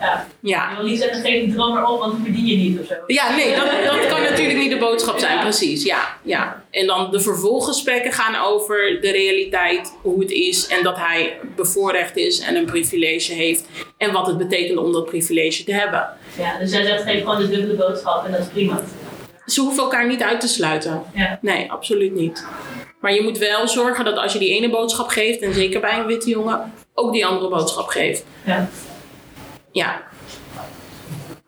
[SPEAKER 5] ja.
[SPEAKER 3] Ja.
[SPEAKER 5] Ik wil niet zeggen, geef die droom maar op, want dan verdien je niet of zo.
[SPEAKER 3] Ja, nee, dat, dat kan natuurlijk niet de boodschap zijn, precies. Ja, ja. En dan de vervolggesprekken gaan over de realiteit, hoe het is en dat hij bevoorrecht is en een privilege heeft. En wat het betekent om dat privilege te hebben.
[SPEAKER 5] Ja, dus jij zegt, geef gewoon de dubbele boodschap en dat is prima.
[SPEAKER 3] Ze hoeven elkaar niet uit te sluiten.
[SPEAKER 5] Ja.
[SPEAKER 3] Nee, absoluut niet. Maar je moet wel zorgen dat als je die ene boodschap geeft, en zeker bij een witte jongen, ook die andere boodschap geeft.
[SPEAKER 5] Ja.
[SPEAKER 3] Ja.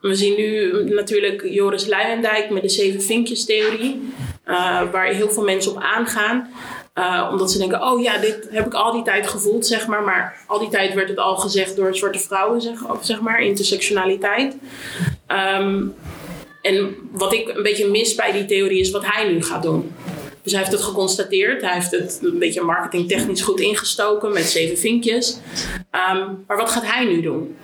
[SPEAKER 3] We zien nu natuurlijk Joris Luijendijk met de zeven vinkjes theorie. eh, waar heel veel mensen op aangaan. Eh, omdat ze denken, oh ja, dit heb ik al die tijd gevoeld, zeg maar. Maar al die tijd werd het al gezegd door zwarte vrouwen, zeg, zeg maar, intersectionaliteit. Ehm, en wat ik een beetje mis bij die theorie is wat hij nu gaat doen. Dus hij heeft het geconstateerd. Hij heeft het een beetje marketingtechnisch goed ingestoken met zeven vinkjes. Ehm, maar wat gaat hij nu doen?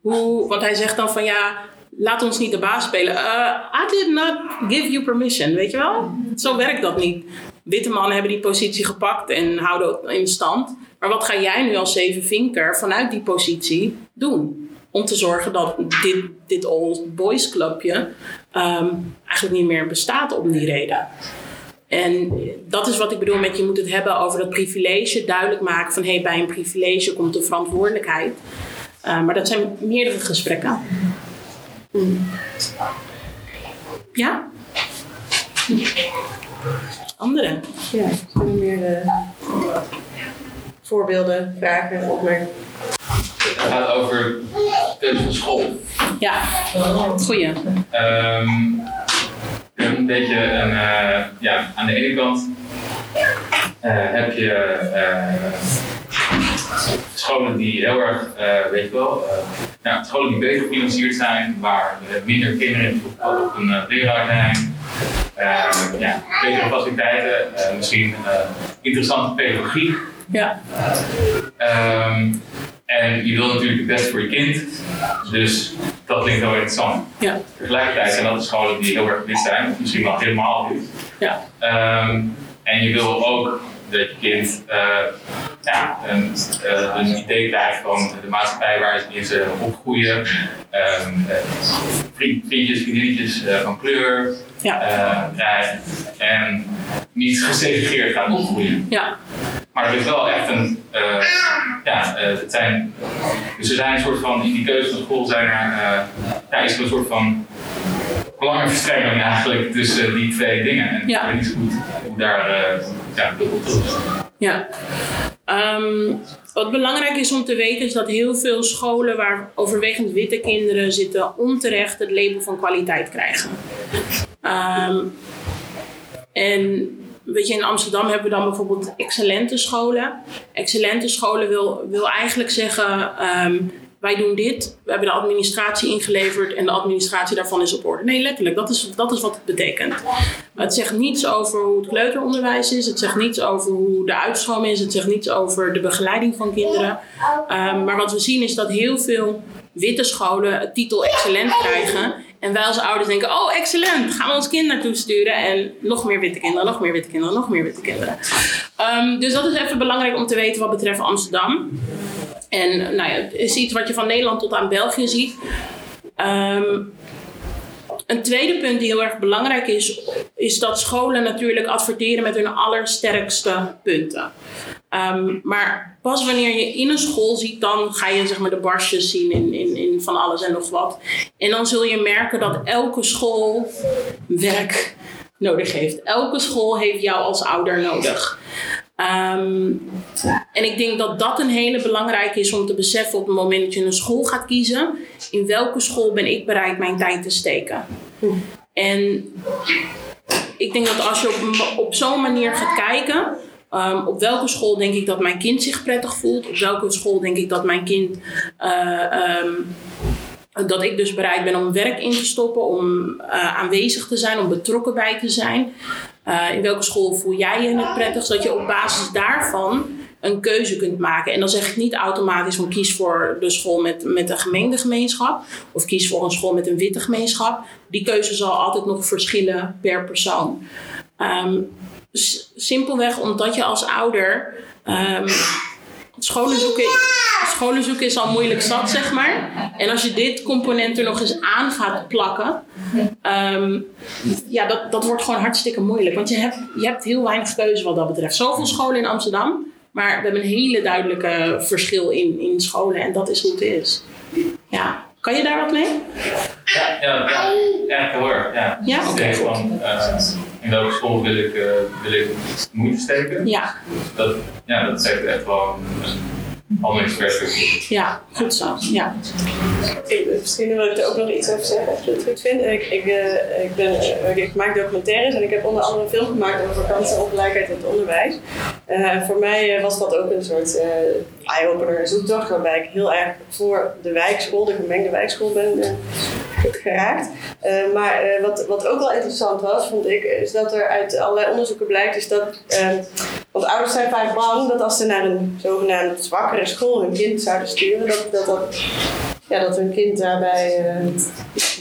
[SPEAKER 3] Hoe, want hij zegt dan van ja, laat ons niet de baas spelen. Uh, I did not give you permission, weet je wel? Zo werkt dat niet. Witte mannen hebben die positie gepakt en houden het in stand. Maar wat ga jij nu als zeven vinker vanuit die positie doen? Om te zorgen dat dit, dit old boys clubje ehm, eigenlijk niet meer bestaat om die reden. En dat is wat ik bedoel met je moet het hebben over dat privilege. Duidelijk maken van hé, hey, bij een privilege komt de verantwoordelijkheid. Uh, maar dat zijn meerdere gesprekken. Mm. Ja? Andere?
[SPEAKER 2] Ja, zijn er meer. Uh... voorbeelden, vragen, opmerkingen?
[SPEAKER 1] Het gaat over keuze van school.
[SPEAKER 3] Ja, goeie.
[SPEAKER 1] Ehm, een beetje een, eh, ja, aan de ene kant eh, heb je eh, scholen die heel erg, weet je wel, scholen die beter gefinancierd zijn, waar minder kinderen op, een leraar zijn, ja, betere faciliteiten, misschien interessante pedagogie.
[SPEAKER 3] Ja,
[SPEAKER 1] Ehm, en je wil natuurlijk het beste voor je kind, dus dat klinkt wel interessant.
[SPEAKER 3] ja,
[SPEAKER 1] Tegelijkertijd zijn dat de scholen die heel erg wit zijn, misschien wel helemaal wit.
[SPEAKER 3] ja,
[SPEAKER 1] Ehm, en je wil ook dat je kind eh, ja, een, eh, een idee krijgt van de maatschappij waarin ze opgroeien. Ehm, eh, vriend- vriendjes, vriendinnetjes van kleur
[SPEAKER 3] ja,
[SPEAKER 1] eh. En niet gesegregeerd gaan opgroeien.
[SPEAKER 3] ja,
[SPEAKER 1] Maar er is wel echt een. eh, ja, eh, het zijn. Dus er zijn een soort van. In die keuze van school zijn er. eh, ja, is er een soort van. Belangenverstrengeling eigenlijk tussen die twee dingen. En
[SPEAKER 3] Ja.
[SPEAKER 1] ik weet niet zo goed hoe daar. ja, dubbel toe is.
[SPEAKER 3] ja. Ehm, wat belangrijk is om te weten is dat heel veel scholen waar overwegend witte kinderen zitten onterecht het label van kwaliteit krijgen. Ehm, en weet je, in Amsterdam hebben we dan bijvoorbeeld excellente scholen. Excellente scholen wil, wil eigenlijk zeggen, ehm, wij doen dit, we hebben de administratie ingeleverd en de administratie daarvan is op orde. Nee, letterlijk, dat is, dat is wat het betekent. Het zegt niets over hoe het kleuteronderwijs is, het zegt niets over hoe de uitstroom is, het zegt niets over de begeleiding van kinderen. Ehm, maar wat we zien is dat heel veel witte scholen het titel excellent krijgen. En wij als ouders denken, oh excellent, gaan we ons kind naartoe sturen. En nog meer witte kinderen, nog meer witte kinderen, nog meer witte kinderen. Ehm, dus dat is even belangrijk om te weten wat betreft Amsterdam. En nou ja, is iets wat je van Nederland tot aan België ziet. Ehm, een tweede punt die heel erg belangrijk is, is dat scholen natuurlijk adverteren met hun allersterkste punten. Ehm, maar pas wanneer je in een school ziet, dan ga je zeg maar, de barstjes zien in, in, in van alles en nog wat. En dan zul je merken dat elke school werk nodig heeft. Elke school heeft jou als ouder nodig. Ehm, en ik denk dat dat een hele belangrijke is om te beseffen op het moment dat je een school gaat kiezen. In welke school ben ik bereid mijn tijd te steken? En ik denk dat als je op, op zo'n manier gaat kijken, um, op welke school denk ik dat mijn kind zich prettig voelt, op welke school denk ik dat mijn kind. Uh, um, dat ik dus bereid ben om werk in te stoppen, om uh, aanwezig te zijn, om betrokken bij te zijn. Uh, in welke school voel jij je het prettig, zodat je op basis daarvan een keuze kunt maken. En dan zeg ik niet automatisch van kies voor de school met, met een gemengde gemeenschap of kies voor een school met een witte gemeenschap. Die keuze zal altijd nog verschillen per persoon. Um, simpelweg omdat je als ouder. Um, scholen zoeken, scholen zoeken is al moeilijk zat, zeg maar. En als je dit component er nog eens aan gaat plakken, um, ja, dat, dat wordt gewoon hartstikke moeilijk. Want je hebt, je hebt heel weinig keuze wat dat betreft. Zoveel scholen in Amsterdam, maar we hebben een hele duidelijke verschil in, in scholen en dat is hoe het is. Ja, kan je daar wat mee?
[SPEAKER 1] Ja, ja, ja, ja heel erg. Ja,
[SPEAKER 3] ja? oké. Okay,
[SPEAKER 1] in welke school wil ik, uh, wil ik moeite steken?
[SPEAKER 3] Ja.
[SPEAKER 1] Dat, ja, dat zegt echt wel een, een handelingsperspectief.
[SPEAKER 3] Ja, goed zo. Ja.
[SPEAKER 2] Ik, misschien wil ik er ook nog iets over zeggen, als je het goed vindt. Ik, ik, uh, ik, ben, ik maak documentaires en ik heb onder andere een film gemaakt over kansen en ongelijkheid in het onderwijs. Uh, voor mij was dat ook een soort uh, eye-opener en zoektocht, waarbij ik heel erg voor de wijkschool, de gemengde wijkschool, ben uh, geraakt. maar wat, wat ook wel interessant was, vond ik, is dat er uit allerlei onderzoeken blijkt, is dat. want ouders zijn vaak bang dat als ze naar een zogenaamd zwakkere school hun kind zouden sturen, dat dat, dat, ja, dat hun kind daarbij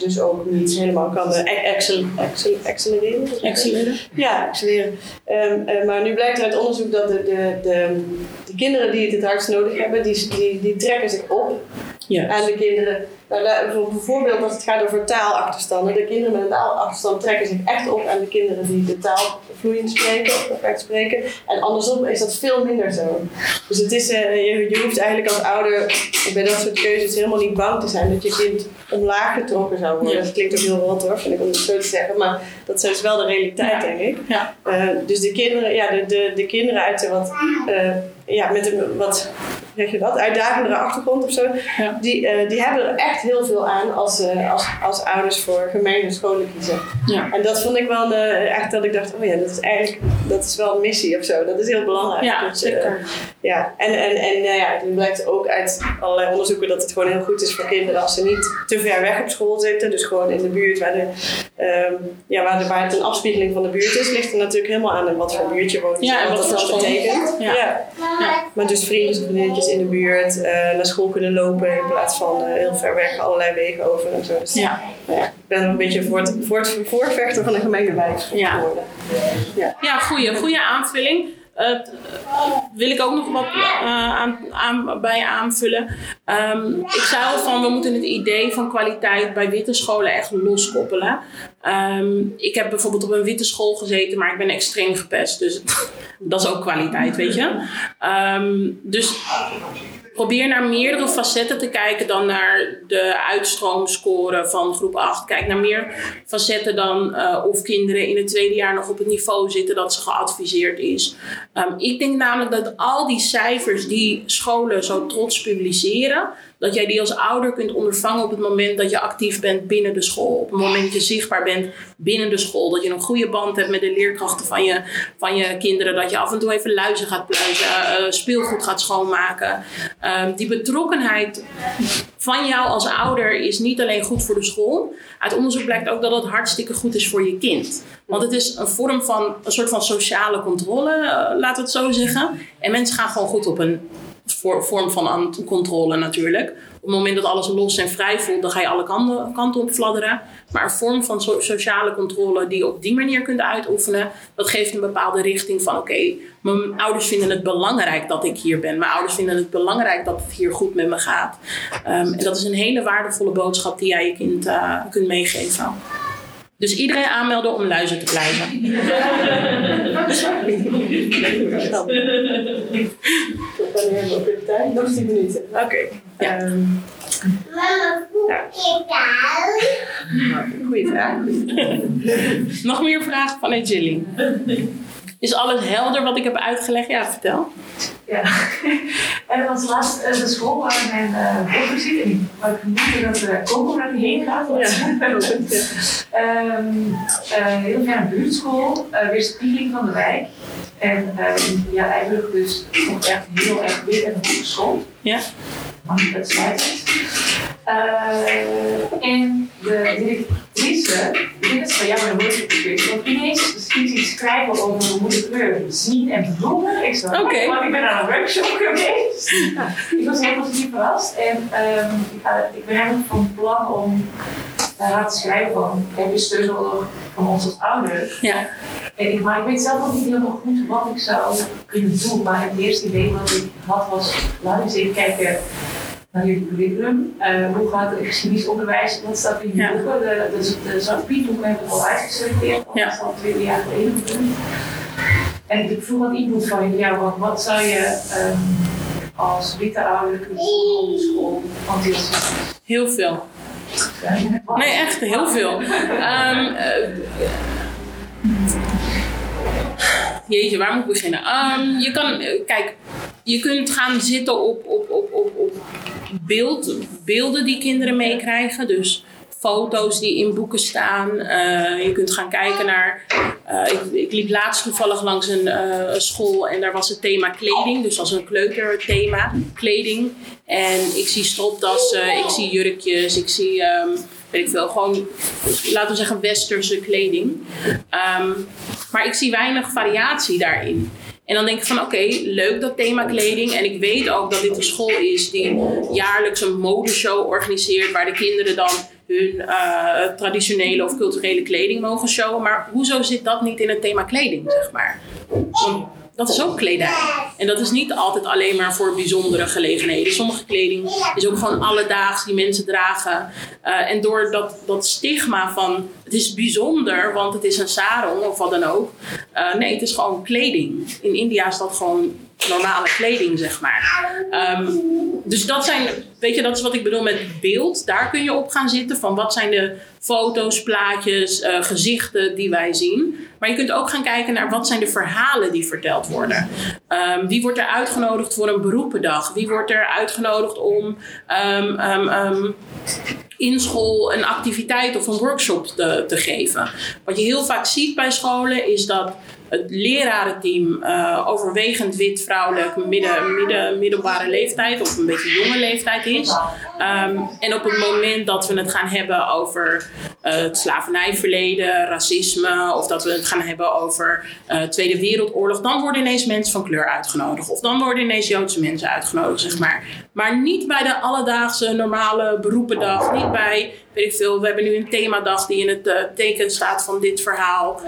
[SPEAKER 2] dus ook niet helemaal kan excel, excel, accelereren.
[SPEAKER 3] Accelereren?
[SPEAKER 2] Ja, accelereren. Um, uh, maar nu blijkt uit onderzoek dat de, de, de, de kinderen die het het hardst nodig hebben, die, die, die trekken zich op
[SPEAKER 3] yes.
[SPEAKER 2] aan de kinderen. Nou, bijvoorbeeld als het gaat over taalachterstanden. De kinderen met een taalachterstand trekken zich echt op aan de kinderen die de taal vloeiend spreken of perfect spreken. En andersom is dat veel minder zo. Dus het is, uh, je, je hoeft eigenlijk als ouder bij dat soort keuzes helemaal niet bang te zijn dat je kind omlaag getrokken zou worden. Ja. Dat klinkt ook heel rot hoor, vind ik om het zo te zeggen. Maar dat is wel de realiteit,
[SPEAKER 3] ja.
[SPEAKER 2] denk ik.
[SPEAKER 3] Ja.
[SPEAKER 2] Uh, dus de kinderen, ja, de, de, de kinderen uit de wat uh, ja, met een wat zeg je dat, uitdagendere achtergrond of zo,
[SPEAKER 3] Ja.
[SPEAKER 2] die, eh, die hebben er echt heel veel aan als, eh, als, als ouders voor gemengde scholen kiezen.
[SPEAKER 3] Ja.
[SPEAKER 2] En dat vond ik wel eh, echt dat ik dacht, oh ja, dat is eigenlijk dat is wel een missie of zo. Dat is heel belangrijk.
[SPEAKER 3] Ja,
[SPEAKER 2] Dat je,
[SPEAKER 3] zeker.
[SPEAKER 2] ja, en, en, en nou ja, het blijkt ook uit allerlei onderzoeken dat het gewoon heel goed is voor kinderen als ze niet te ver weg op school zitten. Dus gewoon in de buurt waar, de, ehm, ja, waar, de, waar het een afspiegeling van de buurt is, ligt er natuurlijk helemaal aan in wat voor buurt je woont
[SPEAKER 3] Ja, en
[SPEAKER 2] wat dat
[SPEAKER 3] school.
[SPEAKER 2] betekent.
[SPEAKER 3] Ja.
[SPEAKER 2] Ja. Maar dus vrienden en vriendinnetjes in de buurt, eh, naar school kunnen lopen in plaats van eh, heel ver weg allerlei wegen over en zo. Dus,
[SPEAKER 3] Ja.
[SPEAKER 2] nou ja, ik ben een beetje voor het, voor het voorvechter van een gemengde wijk
[SPEAKER 3] Ja.
[SPEAKER 2] geworden.
[SPEAKER 3] Ja, goede, goede aanvulling. Eh, wil ik ook nog wat eh, aan, aan, bij aanvullen. Ehm, ik al van we moeten het idee van kwaliteit bij witte scholen echt loskoppelen. Ehm, ik heb bijvoorbeeld op een witte school gezeten, maar ik ben extreem gepest. Dus dat is ook kwaliteit, weet je. Ehm, dus probeer naar meerdere facetten te kijken dan naar de uitstroomscore van groep 8. Kijk naar meer facetten dan eh, of kinderen in het tweede jaar nog op het niveau zitten dat ze geadviseerd is. Ehm, ik denk namelijk dat al die cijfers die scholen zo trots publiceren, dat jij die als ouder kunt ondervangen op het moment dat je actief bent binnen de school. Op het moment dat je zichtbaar bent binnen de school. Dat je een goede band hebt met de leerkrachten van je, van je kinderen. Dat je af en toe even luizen gaat pluizen, eh, speelgoed gaat schoonmaken. Ehm, die betrokkenheid van jou als ouder is niet alleen goed voor de school. Uit onderzoek blijkt ook dat het hartstikke goed is voor je kind. Want het is een vorm van een soort van sociale controle, eh, laten we het zo zeggen. En mensen gaan gewoon goed op een vorm van controle natuurlijk. Op het moment dat alles los en vrij voelt, dan ga je alle kanten, op fladderen. Maar een vorm van so- sociale controle die je op die manier kunt uitoefenen, dat geeft een bepaalde richting van oké, mijn ouders vinden het belangrijk dat ik hier ben. Mijn ouders vinden het belangrijk dat het hier goed met me gaat. Ehm, en dat is een hele waardevolle boodschap die jij je kind eh, kunt meegeven. Dus iedereen aanmelden om luizen te blijven.
[SPEAKER 2] Tot wanneer hebben we ook weer de tijd? Nog 10 minuten. Oké.
[SPEAKER 3] Ja.
[SPEAKER 2] Ehm, goeie vraag.
[SPEAKER 3] Nog meer vragen vanuit Jilly? Is alles helder wat ik heb uitgelegd? Ja, vertel.
[SPEAKER 6] Ja, en dat was laatst eh, de school waar mijn uh, dochter zit. En ik wou vermoeden dat uh, Coco naar die heen gaat. want- Ehm, eh, heel fijne buurtschool, uh, weerspiegeling van de wijk. En ehm, ja, eigenlijk dus nog echt heel erg wit en goed geschoold.
[SPEAKER 3] Ja.
[SPEAKER 6] Mag niet uitsluitend. Eh, en de directrice, ik denk dat ze van jou een gekregen, want ineens schiet iets schrijven over hoe moet kleur zien en voelen. Ik zo,
[SPEAKER 3] Oké.
[SPEAKER 6] want ik ben aan een workshop geweest. ik was heel positief verrast en ehm, ik, ga- ik ben eigenlijk van plan om haar te schrijven van, heb je steun nodig van ons als ouders?
[SPEAKER 3] Ja.
[SPEAKER 6] En ik, maar ik weet zelf ook niet helemaal goed wat ik zou kunnen doen. Maar het eerste idee wat ik had was, we eens even kijken naar jullie curriculum. Eh, hoe gaat het geschiedenisonderwijs? Wat staat er in je
[SPEAKER 3] Ja.
[SPEAKER 6] boeken? De, de, de Zwarte Piet boeken hebben we al uitgeselecteerd. Dat
[SPEAKER 3] Ja.
[SPEAKER 6] is al twee jaar geleden. En ik vroeg wat input van jullie. Ja, wat, wat zou je ehm, als witte ouder kunnen doen op school? anti-racistisch?
[SPEAKER 3] Heel veel. Nee, echt heel veel. Eh, jeetje, waar moet ik beginnen? Ehm, je kan, kijk, je kunt gaan zitten op, op, op, op, op beeld, beelden die kinderen meekrijgen. Dus foto's die in boeken staan. Eh, je kunt gaan kijken naar. eh, ik, ik liep laatst toevallig langs een eh, school en daar was het thema kleding. Dus als een kleuterthema, kleding. En ik zie stropdassen, ik zie jurkjes, ik zie. ehm, weet ik veel, gewoon, laten we zeggen, westerse kleding. Ehm, maar ik zie weinig variatie daarin. En dan denk ik van oké, leuk dat thema kleding. En ik weet ook dat dit een school is die jaarlijks een modeshow organiseert. Waar de kinderen dan hun eh, traditionele of culturele kleding mogen showen. Maar hoezo zit dat niet in het thema kleding, zeg maar? Dat is ook kledij. En dat is niet altijd alleen maar voor bijzondere gelegenheden. Sommige kleding is ook gewoon alledaags die mensen dragen. Eh, en door dat, dat stigma van het is bijzonder, want het is een sarong of wat dan ook. Eh, nee, het is gewoon kleding. In India is dat gewoon normale kleding, zeg maar. Ehm, dus dat zijn, weet je, dat is wat ik bedoel met beeld. Daar kun je op gaan zitten van wat zijn de foto's, plaatjes, eh, gezichten die wij zien. Maar je kunt ook gaan kijken naar wat zijn de verhalen die verteld worden. Um, wie wordt er uitgenodigd voor een beroependag? Wie wordt er uitgenodigd om um, in school een activiteit of een workshop te, te geven? Wat je heel vaak ziet bij scholen is dat het lerarenteam uh, overwegend wit, vrouwelijk, midden, midden, middelbare leeftijd of een beetje jonge leeftijd is. Um, en op het moment dat we het gaan hebben over uh, het slavernijverleden, racisme, of dat we het gaan hebben over uh, Tweede Wereldoorlog, dan worden ineens mensen van kleur uitgenodigd. Of dan worden ineens Joodse mensen uitgenodigd, zeg maar. Maar niet bij de alledaagse normale beroependag, niet bij weet ik veel, we hebben nu een themadag die in het teken staat van dit verhaal.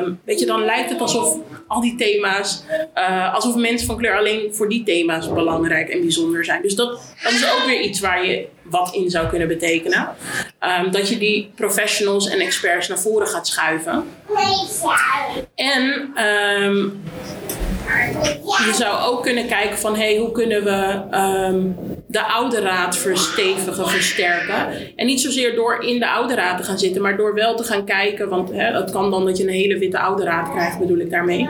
[SPEAKER 3] Um, weet je, dan lijkt het alsof al die thema's, uh, alsof mensen van kleur alleen voor die thema's belangrijk en bijzonder zijn. Dus dat, dat is ook weer iets waar je wat in zou kunnen betekenen. Um, dat je die professionals en experts naar voren gaat schuiven. En um, je zou ook kunnen kijken van hey, hoe kunnen we um, de oude raad verstevigen, versterken. En niet zozeer door in de oude raad te gaan zitten, maar door wel te gaan kijken. Want hè, het kan dan dat je een hele witte oude raad krijgt, bedoel ik daarmee.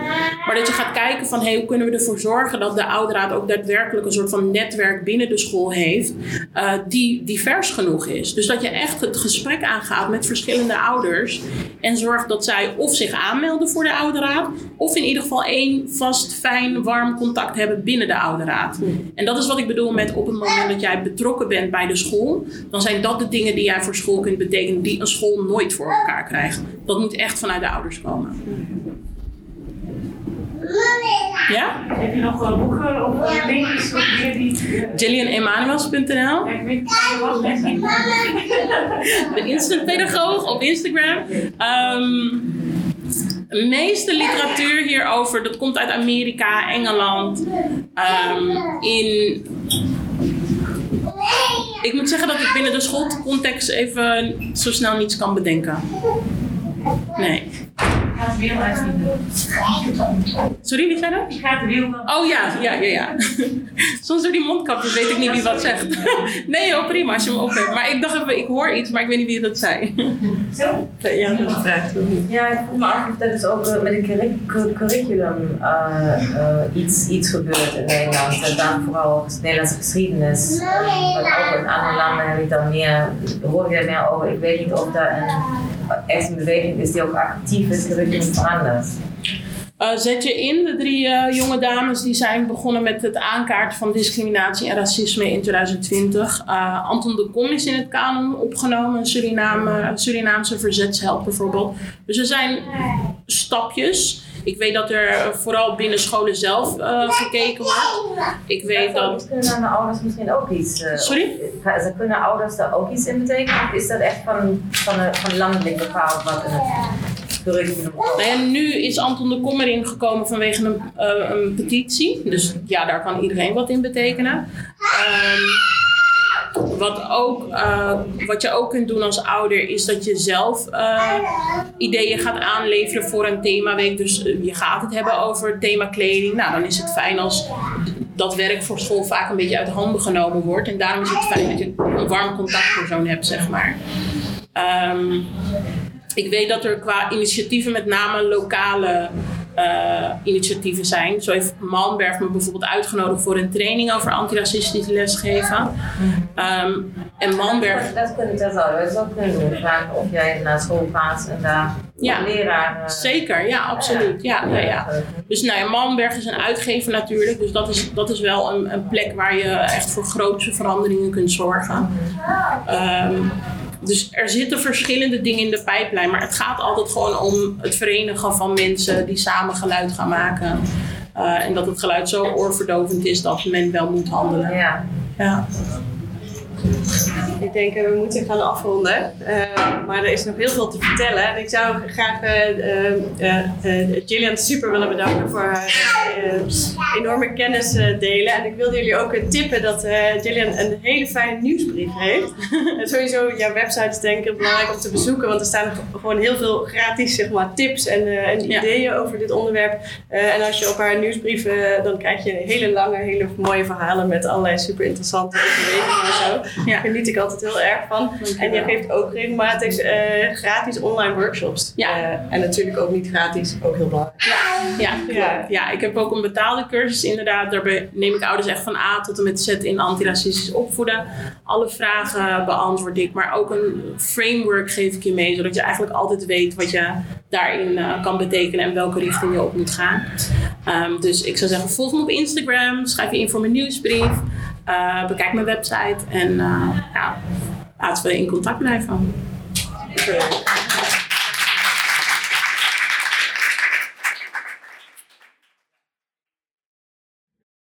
[SPEAKER 3] Maar dat je gaat kijken van hey, hoe kunnen we ervoor zorgen dat de oude raad ook daadwerkelijk een soort van netwerk binnen de school heeft. Uh, die divers genoeg is. Dus dat je echt het gesprek aangaat met verschillende ouders. En zorgt dat zij of zich aanmelden voor de oude raad. Of in ieder geval één vast, fijn, warm contact hebben binnen de oude raad. En dat is wat ik bedoel met op het moment dat jij betrokken bent bij de school, dan zijn dat de dingen die jij voor school kunt betekenen, die een school nooit voor elkaar krijgt. Dat moet echt vanuit de ouders komen. Ja?
[SPEAKER 6] Heb je nog boeken of linkjes of die...
[SPEAKER 3] JillianEmanuels.nl De instant pedagoog op Instagram. Um, de meeste literatuur hierover, dat komt uit Amerika, Engeland. Um, in ik moet zeggen dat ik binnen de schoolcontext even zo snel niets kan bedenken. Nee.
[SPEAKER 6] Ik ga het wiel uitvinden.
[SPEAKER 3] Sorry, wie zei dat?
[SPEAKER 6] Ik ga het wiel
[SPEAKER 3] Oh ja, ja, ja, ja. Soms door die mondkapjes weet ik niet wie wat zegt. nee hoor, prima als je hem op hebt. Maar ik dacht even, ik hoor iets, maar ik weet niet wie dat zei.
[SPEAKER 6] Zo?
[SPEAKER 3] Ja, dat vraagt
[SPEAKER 4] Ja, ik me af of er dus ook uh, met een curriculum uh, uh, iets, iets gebeurt in Nederland. En dan vooral Nederlandse geschiedenis. Maar ook in andere landen heb ik dan meer, hoor je daar meer over. Ik weet niet of er een echt een beweging is die ook actief het curriculum verandert.
[SPEAKER 3] Uh, zet je in, de drie uh, jonge dames die zijn begonnen met het aankaarten van discriminatie en racisme in 2020. Uh, Anton de Kom is in het kanon opgenomen, een Suriname, Surinaamse verzetsheld bijvoorbeeld. Dus er zijn stapjes. Ik weet dat er vooral binnen scholen zelf gekeken wordt. Ik weet dat.
[SPEAKER 4] Kunnen de ouders misschien ook iets.
[SPEAKER 3] Sorry?
[SPEAKER 4] Ze kunnen ouders daar ook iets in betekenen? Of is dat echt van, van, van landelijk bepaald wat
[SPEAKER 3] nou nu is Anton de Kom erin gekomen vanwege een, uh, een petitie. Dus ja, daar kan iedereen wat in betekenen. Um, wat, ook, uh, wat je ook kunt doen als ouder is dat je zelf uh, ideeën gaat aanleveren voor een themaweek. Dus je gaat het hebben over thema kleding. Nou, dan is het fijn als dat werk voor school vaak een beetje uit handen genomen wordt. En daarom is het fijn dat je een warm contactpersoon hebt, zeg maar. Um, ik weet dat er qua initiatieven met name lokale uh, initiatieven zijn. Zo heeft Malmberg me bijvoorbeeld uitgenodigd voor een training over antiracistisch lesgeven. Um, en Malmberg...
[SPEAKER 4] Dat, dat, dat zou je ook kunnen doen. Vragen of jij naar school gaat en daar
[SPEAKER 3] ja,
[SPEAKER 4] leraar... Uh,
[SPEAKER 3] zeker, ja, absoluut. Ja, ja, ja. Dus nou ja, Malmberg is een uitgever natuurlijk. Dus dat is, dat is wel een, een plek waar je echt voor grootse veranderingen kunt zorgen. Um, dus er zitten verschillende dingen in de pijplijn. Maar het gaat altijd gewoon om het verenigen van mensen die samen geluid gaan maken. Uh, en dat het geluid zo oorverdovend is dat men wel moet handelen.
[SPEAKER 4] Ja.
[SPEAKER 3] ja.
[SPEAKER 2] Ik denk uh, we moeten gaan afronden. Uh, maar er is nog heel veel te vertellen. En ik zou graag uh, Gillian super willen bedanken voor haar enorme kennis delen. En ik wilde jullie ook tippen dat Gillian een hele fijne nieuwsbrief heeft. en sowieso, jouw website is denk ik belangrijk om te bezoeken. Want er staan gewoon heel veel gratis zeg maar, tips en, en ideeën over dit onderwerp. en als je op haar nieuwsbrief, dan krijg je hele lange, hele mooie verhalen met allerlei super interessante overwegingen en zo. Ja. Daar geniet ik altijd heel erg van. En je geeft ook regelmatig uh, gratis online workshops. Ja. Uh, en natuurlijk ook niet gratis, ook heel belangrijk.
[SPEAKER 3] Ja, ja, ja. ik heb ook een betaalde cursus inderdaad. Daarbij neem ik ouders echt van A tot en met Z in antiracistisch opvoeden. Alle vragen beantwoord ik, maar ook een framework geef ik je mee, zodat je eigenlijk altijd weet wat je daarin uh, kan betekenen en welke richting je op moet gaan. Um, dus ik zou zeggen, volg me op Instagram, schrijf je in voor mijn nieuwsbrief, uh, bekijk mijn website en uh, ja, laten we in contact blijven.